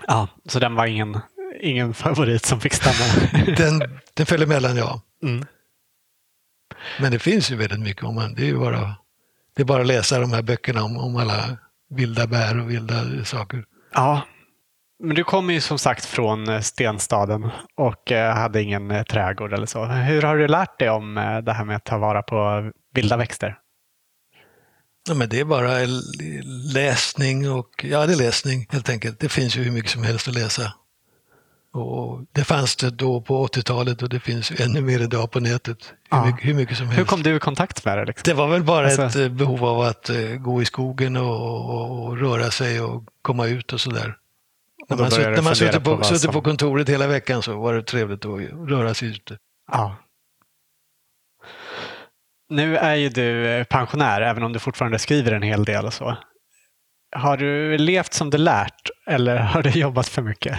Ja, så den var ingen, ingen favorit som fick stanna? den, den föll emellan, ja. Mm. Men det finns ju väldigt mycket om man, det är ju bara det är bara att läsa de här böckerna om, om alla vilda bär och vilda saker. Ja, men du kommer ju som sagt från eh, stenstaden och eh, hade ingen eh, trädgård eller så. Hur har du lärt dig om det här med att ta vara på vilda växter? Ja, men det är bara läsning och ja, det är läsning helt enkelt. Det finns ju hur mycket som helst att läsa. Och det fanns det då på 80-talet och det finns ännu mer idag på nätet. Hur, ja. mycket, hur mycket, som helst. Hur kom du i kontakt med det? Liksom? Det var väl bara alltså... ett eh, behov av att uh, gå i skogen och, och, och, röra sig och komma ut och sådär. När man, sutt, när man suttit på, på, som... på kontoret hela veckan så var det trevligt att röra sig ute. Ja. Nu är ju du eh, pensionär, även om du fortfarande skriver en hel del och så. Har du levt som du lärt eller har du jobbat för mycket?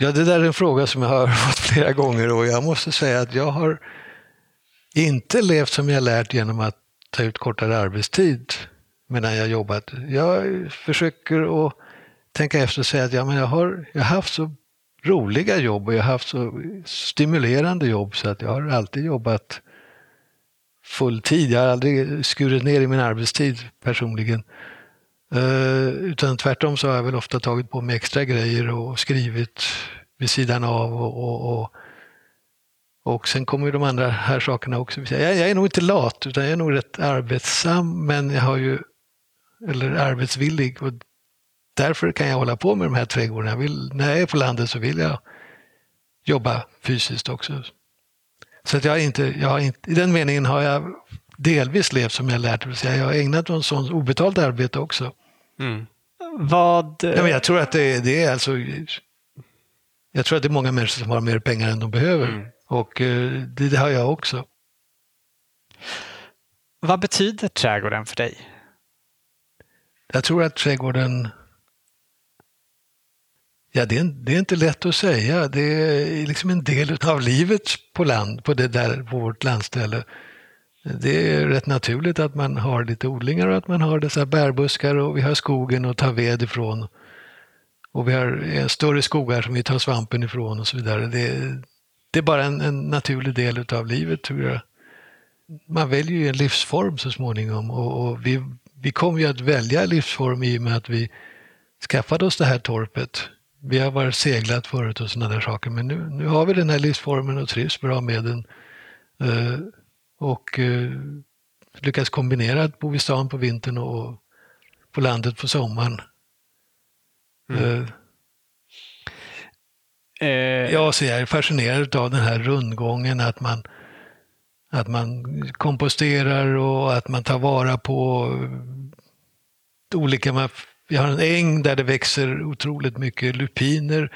Ja, det där är en fråga som jag har fått flera gånger och jag måste säga att jag har inte levt som jag lärt genom att ta ut kortare arbetstid medan jag jobbat. Jag försöker att tänka efter och säga att ja, men jag, har, jag har haft så roliga jobb och jag har haft så stimulerande jobb så att jag har alltid jobbat full tid. Jag har aldrig skurit ner i min arbetstid personligen. Eh, utan tvärtom så har jag väl ofta tagit på mig extra grejer och skrivit vid sidan av och, och, och, Och sen kommer de andra här sakerna också. Jag, jag är nog inte lat, utan jag är nog rätt arbetsam, men jag har ju, eller arbetsvillig. Och därför kan jag hålla på med de här trädgårdarna. Jag vill, när jag är på landet så vill jag jobba fysiskt också. Så att jag inte, jag har inte, i den meningen har jag delvis levt som jag lärt mig. Jag har ägnat mig åt sånt obetalt arbete också. Mm. Vad... Ja, men jag tror att det, det, är alltså... Jag tror att det är många människor som har mer pengar än de behöver. Mm. Och eh, det, det har jag också. Vad betyder trädgården för dig? Jag tror att trädgården Ja, det är, det är, inte lätt att säga. Det är liksom en del av livet på land, på det där, på vårt landställe. Det är rätt naturligt att man har lite odlingar och att man har dessa bärbuskar och vi har skogen att ta ved ifrån. Och vi har eh, större skogar som vi tar svampen ifrån och så vidare. Det, det är bara en, en, naturlig del av livet tror jag. Man väljer ju en livsform så småningom och, och vi, vi kommer ju att välja livsform i och med att vi skaffade oss det här torpet vi har varit seglat förut och sådana där saker, men nu, nu har vi den här livsformen och trivs bra med den. Eh, och uh, lyckas kombinera att bo i stan på vintern och på landet på sommaren. Mm. Uh, ja, så jag är fascinerad av den här rundgången, att man, att man komposterar och att man tar vara på olika vi har en äng där det växer otroligt mycket lupiner.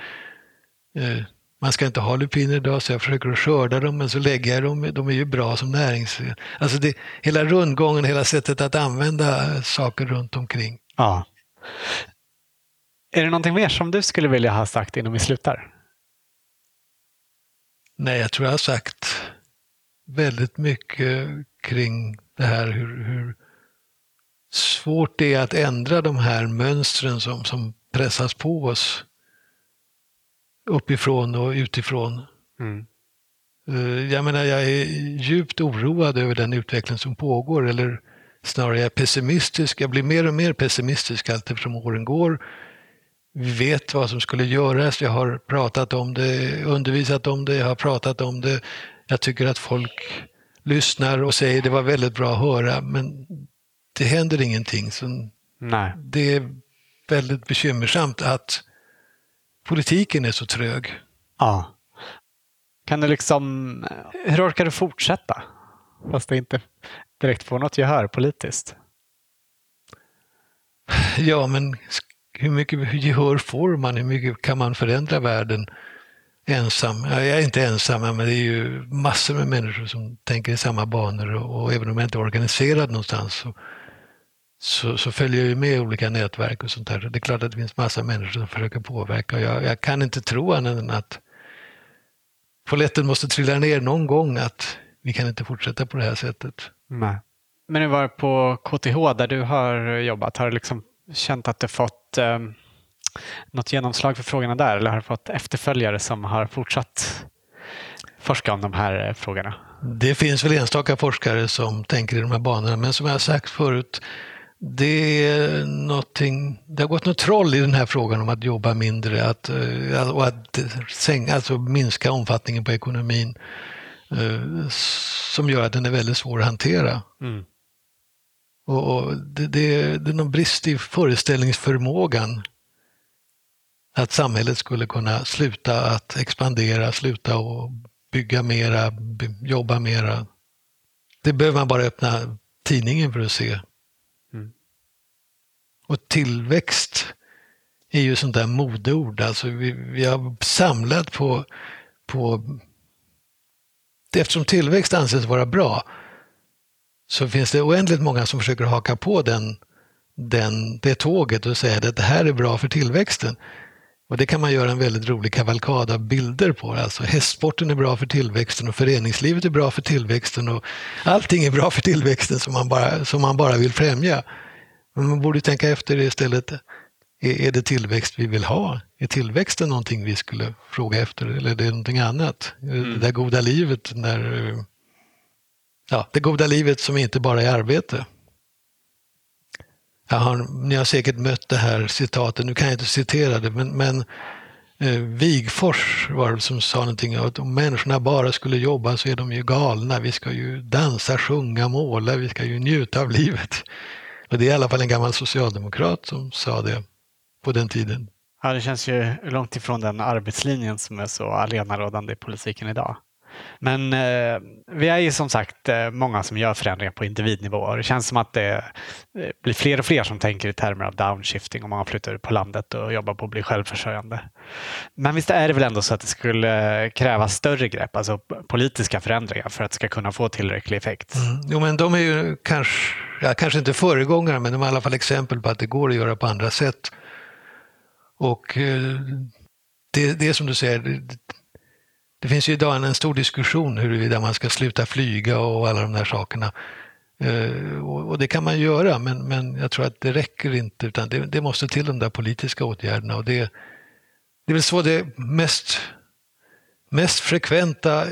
Eh, man ska inte ha lupiner idag så jag försöker att skörda dem men så lägger jag dem, de är ju bra som närings... Alltså det, hela rundgången, hela sättet att använda saker runt omkring. Ja. Är det någonting mer som du skulle vilja ha sagt innan vi slutar? Nej, jag tror jag har sagt väldigt mycket kring det här hur, hur svårt det är att ändra de här mönstren som, som pressas på oss uppifrån och utifrån. Mm. Eh, jag menar, jag är djupt oroad över den utveckling som pågår, eller snarare jag är pessimistisk. Jag blir mer och mer pessimistisk allt eftersom åren går. Vi vet vad som skulle göras, jag har pratat om det, undervisat om det, jag har pratat om det. Jag tycker att folk lyssnar och säger det var väldigt bra att höra, men det händer ingenting. Så Nej. Det är väldigt bekymmersamt att politiken är så trög. Ja. Kan du liksom, hur orkar du fortsätta? Fast det inte direkt får något gehör politiskt. Ja, men hur mycket gehör får man? Hur mycket kan man förändra världen ensam? Jag är inte ensam, men det är ju massor med människor som tänker i samma banor och, och även om jag inte är organiserad någonstans så så, så följer jag med olika nätverk och sånt där. Det är klart att det finns massa människor som försöker påverka. Jag, jag kan inte tro annat än att polletten måste trilla ner någon gång att vi kan inte fortsätta på det här sättet. Nej. Men det var på KTH där du har jobbat, har du liksom känt att du fått eh, något genomslag för frågorna där eller har du fått efterföljare som har fortsatt forska om de här eh, frågorna? Det finns väl enstaka forskare som tänker i de här banorna, men som jag har sagt förut, det är någonting, det har gått något troll i den här frågan om att jobba mindre att, eh, och att sänka, alltså minska omfattningen på ekonomin eh, som gör att den är väldigt svår att hantera. Mm. Och, och det, det, det, är någon brist i föreställningsförmågan att samhället skulle kunna sluta att expandera, sluta att bygga mera, jobba mera. Det behöver man bara öppna tidningen för att se. Och tillväxt är ju sånt där modeord. Alltså vi, vi har samlat på, på... Eftersom tillväxt anses vara bra så finns det oändligt många som försöker haka på den, den, det tåget och säga att det här är bra för tillväxten. Och det kan man göra en väldigt rolig kavalkad av bilder på. Alltså hästsporten är bra för tillväxten och föreningslivet är bra för tillväxten och allting är bra för tillväxten som man bara, som man bara vill främja. Men man borde tänka efter istället. Är, det tillväxt vi vill ha? Är tillväxten någonting vi skulle fråga efter eller är det någonting annat? Mm. Det där goda livet, när, ja, det goda livet som inte bara är arbete. Jag har, ni har säkert mött det här citatet, nu kan jag inte citera det, men, men eh, Wigfors var det som sa någonting att om människorna bara skulle jobba så är de ju galna. Vi ska ju dansa, sjunga, måla, vi ska ju njuta av livet. Men det är i alla fall en gammal socialdemokrat som sa det på den tiden. Ja, det känns ju långt ifrån den arbetslinjen som är så allenarådande i politiken idag. Men eh, vi är ju som sagt eh, många som gör förändringar på individnivå och det känns som att det eh, blir fler och fler som tänker i termer av downshifting och många flyttar på landet och jobbar på att bli självförsörjande. Men visst är det väl ändå så att det skulle krävas större grepp, alltså politiska förändringar för att det ska kunna få tillräcklig effekt? Mm. Jo, men de är ju kanske, ja, kanske inte föregångare, men de är i alla fall exempel på att det går att göra på andra sätt. Och eh, det, det är som du säger, det, finns ju idag en stor diskussion huruvida man ska sluta flyga och alla de där sakerna. Eh, och det kan man göra, men, men jag tror att det räcker inte, utan det, det måste till de där politiska åtgärderna. Och det, det är väl så det mest, mest frekventa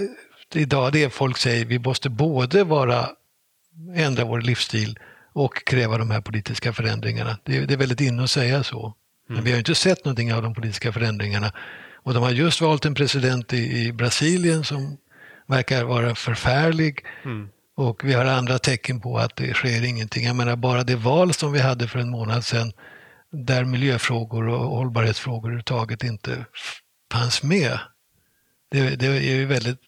idag, det är folk säger vi måste både vara, ändra vår livsstil och kräva de här politiska förändringarna. Det, det är väldigt inne att säga så. Men mm. vi har inte sett någonting av de politiska förändringarna. Och de har just valt en president i, i Brasilien som verkar vara förfärlig. Mm. Och vi har andra tecken på att det sker ingenting. Jag menar bara det val som vi hade för en månad sedan där miljöfrågor och hållbarhetsfrågor överhuvudtaget inte fanns med. Det, det är ju väldigt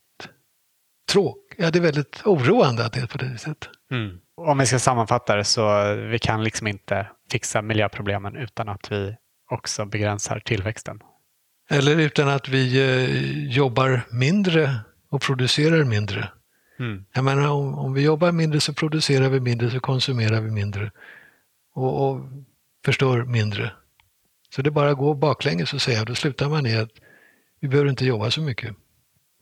tråkigt. Ja, det är väldigt oroande att det är på det viset. Mm. Om vi ska sammanfatta det så vi kan liksom inte fixa miljöproblemen utan att vi också begränsar tillväxten. Eller utan att vi eh, jobbar mindre och producerar mindre. Mm. Jag menar, om, om, vi jobbar mindre så producerar vi mindre, så konsumerar vi mindre och, och förstör mindre. Så det bara att gå baklänges och säga, då slutar man i att vi behöver inte jobba så mycket.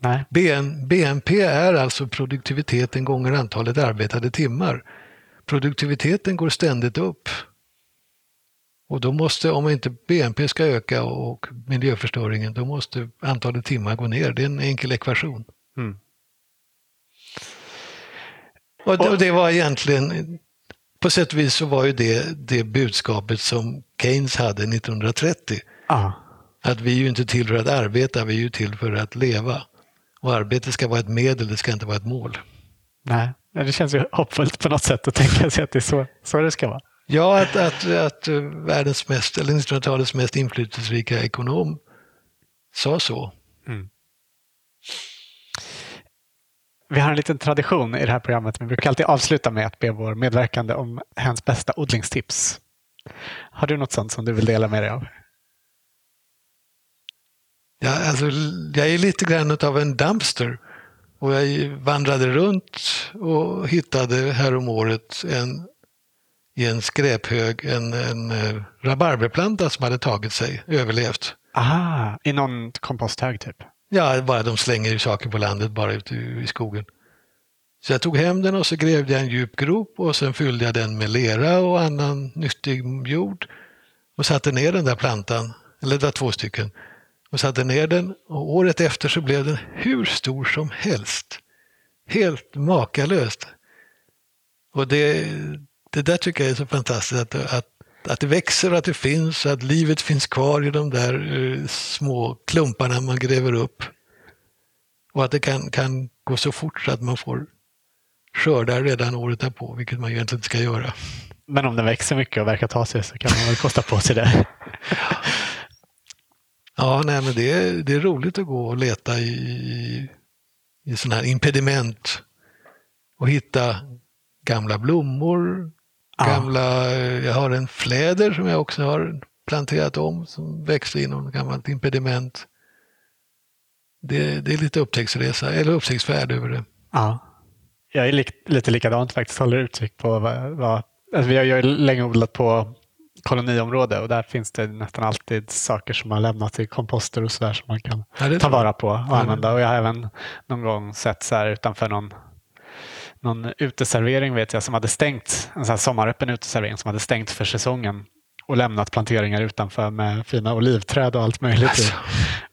Nej. BN, BNP är alltså produktiviteten gånger antalet arbetade timmar. Produktiviteten går ständigt upp. Och då måste, om inte BNP ska öka och miljöförstöringen, då måste antalet timmar gå ner. Det är en enkel ekvation. Mm. Och, det, och det var egentligen, på sätt och vis så var ju det det budskapet som Keynes hade 1930. Aha. Att vi är ju inte till för att arbeta, vi är ju till för att leva. Och arbete ska vara ett medel, det ska inte vara ett mål. Nej, det känns ju hoppfullt på något sätt att tänka sig att det är så, så det ska vara. Ja, att, att, att världens mest, eller 1900-talets mest inflytelserika ekonom sa så. Mm. Vi har en liten tradition i det här programmet. Vi brukar alltid avsluta med att be vår medverkande om hens bästa odlingstips. Har du något sånt som du vill dela med dig av? Ja, alltså, jag är lite grann av en dumpster. Och jag vandrade runt och hittade häromåret en i en skräphög en, en uh, rabarberplanta som hade tagit sig, överlevt. Aha, i någon komposthög typ? Ja, bara de slänger ju saker på landet bara ute i skogen. Så jag tog hem den och så grävde jag en djup grop och sen fyllde jag den med lera och annan nyttig jord och satte ner den där plantan, eller det var två stycken, och satte ner den och året efter så blev den hur stor som helst. Helt makalöst. Och det, det där tycker jag är så fantastiskt, att, att, att det växer, att det finns, att livet finns kvar i de där uh, små klumparna man gräver upp. Och att det kan, kan gå så fort så att man får skördar redan året därpå, vilket man egentligen inte ska göra. Men om den växer mycket och verkar ta sig så kan man väl kosta på sig det. ja, nej, men det är, det är roligt att gå och leta i, i sådana här impediment och hitta gamla blommor, Gamla, jag har en fläder som jag också har planterat om som växte inom gammalt impediment. Det, det är lite upptäcktsresa, eller upptäcktsfärd över det. Ja. Jag är li lite likadant faktiskt, håller utkik på vad, vad alltså vi har ju länge odlat på koloniområde och där finns det nästan alltid saker som har lämnats i komposter och sådär som man kan ja, ta vara på och använda. Och jag har även någon gång sett så här utanför någon någon uteservering vet jag som hade stängt, en sån här sommaröppen uteservering som hade stängt för säsongen och lämnat planteringar utanför med fina olivträd och allt möjligt. Alltså.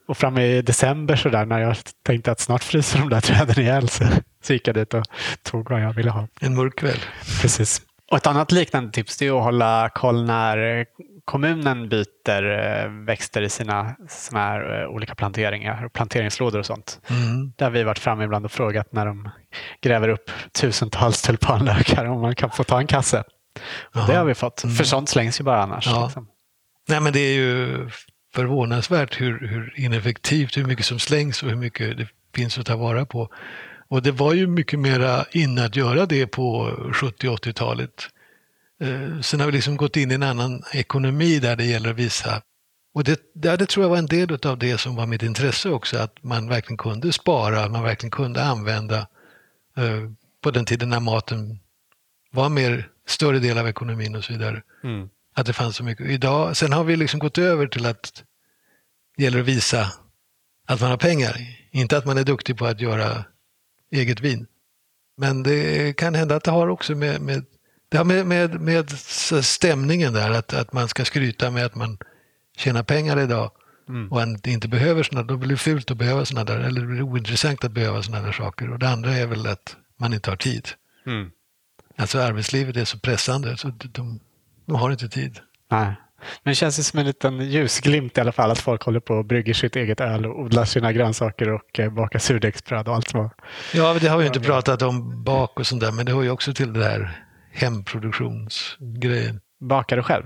Och fram i december så där, när jag tänkte att snart fryser de där träden ihjäl så, så gick jag dit och tog vad jag ville ha. En mörk kväll. Precis. Och ett annat liknande tips är att hålla koll när kommunen byter eh, växter i sina såna här eh, olika planteringar, planteringslådor och sånt. Mm. Där har vi varit framme ibland och frågat när de gräver upp tusentals tulpanlökar om man kan få ta en kasse. det har vi fått, mm. för sånt slängs ju bara annars. Ja. Liksom. Nej, men det är ju förvånansvärt hur, hur ineffektivt, hur mycket som slängs och hur mycket det finns att ta vara på. Och det var ju mycket mera inne att göra det på 70 80-talet. Eh, sen har vi liksom gått in i en annan ekonomi där det gäller att visa och det, det tror jag var en del av det som var mitt intresse också, att man verkligen kunde spara, man verkligen kunde använda eh, på den tiden när maten var mer större del av ekonomin och så vidare. Mm. Att det fanns så mycket. Idag, sen har vi liksom gått över till att det gäller att visa att man har pengar, inte att man är duktig på att göra eget vin. Men det kan hända att det har också med, med, det har med, med, med stämningen där, att, att man ska skryta med att man tjänar pengar idag mm. och att inte behöver sådana, då blir det fult att behöva sådana där, eller det blir ointressant att behöva sådana där saker. Och det andra är väl att man inte har tid. Mm. Alltså arbetslivet är så pressande så de, de har inte tid. Nej. Men det känns som en liten ljusglimt i alla fall att folk håller på och brygger sitt eget öl och odlar sina grönsaker och eh, bakar surdegsbröd och allt vad. Ja, det har vi inte pratat om bak och sånt där, men det hör ju också till det där hemproduktionsgrejen. Bakar du själv?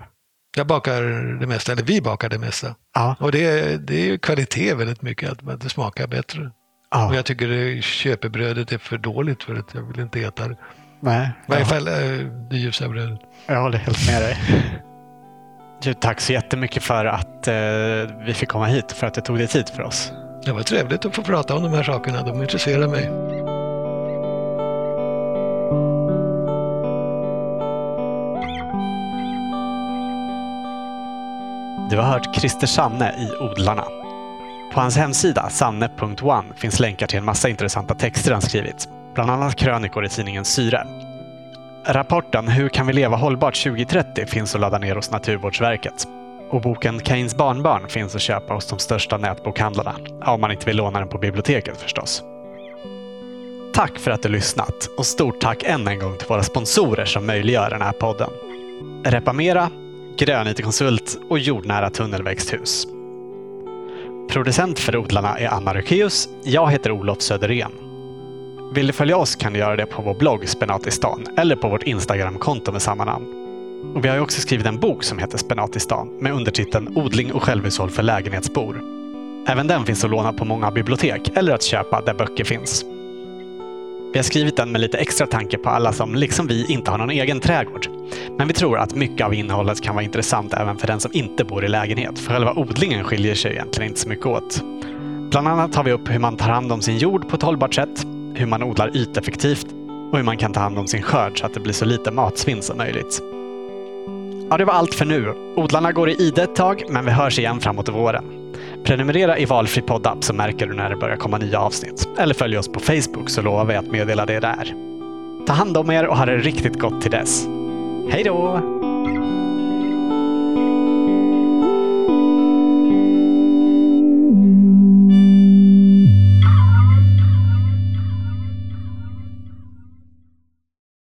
Jag bakar det mesta, eller vi bakar det mesta. Ja. Och det, det är kvalitet väldigt mycket, att det smakar bättre. Ja. Och jag tycker det, köpebrödet är för dåligt för att jag vill inte äta det. Nej. I varje fall eh, det ljusa brödet. Jag håller helt med dig. Du, tack så jättemycket för att eh, vi fick komma hit, för att du tog dig tid för oss. Det var trevligt att få prata om de här sakerna. De intresserar mig. Du har hört Christer Sanne i Odlarna. På hans hemsida, sanne.one, finns länkar till en massa intressanta texter han skrivit. Bland annat krönikor i tidningen Syre. Rapporten Hur kan vi leva hållbart 2030 finns att ladda ner hos Naturvårdsverket. Och boken Kains barnbarn finns att köpa hos de största nätbokhandlarna. Om man inte vill låna den på biblioteket förstås. Tack för att du lyssnat och stort tack än en gång till våra sponsorer som möjliggör den här podden. Repamera, Grönytekonsult och Jordnära tunnelväxthus. Producent för odlarna är Anna Rökeus. Jag heter Olof Söderén. Vill du följa oss kan du göra det på vår blogg Spenatistan eller på vårt Instagramkonto med samma namn. Och vi har också skrivit en bok som heter Spenatistan med undertiteln Odling och självhushåll för lägenhetsbor. Även den finns att låna på många bibliotek eller att köpa där böcker finns. Vi har skrivit den med lite extra tanke på alla som, liksom vi, inte har någon egen trädgård. Men vi tror att mycket av innehållet kan vara intressant även för den som inte bor i lägenhet, för själva odlingen skiljer sig egentligen inte så mycket åt. Bland annat tar vi upp hur man tar hand om sin jord på ett hållbart sätt, hur man odlar yteffektivt och hur man kan ta hand om sin skörd så att det blir så lite matsvinn som möjligt. Ja, det var allt för nu. Odlarna går i ide ett tag, men vi hörs igen framåt våren. Prenumerera i valfri poddapp så märker du när det börjar komma nya avsnitt. Eller följ oss på Facebook så lovar vi att meddela det där. Ta hand om er och ha det riktigt gott till dess. Hej då!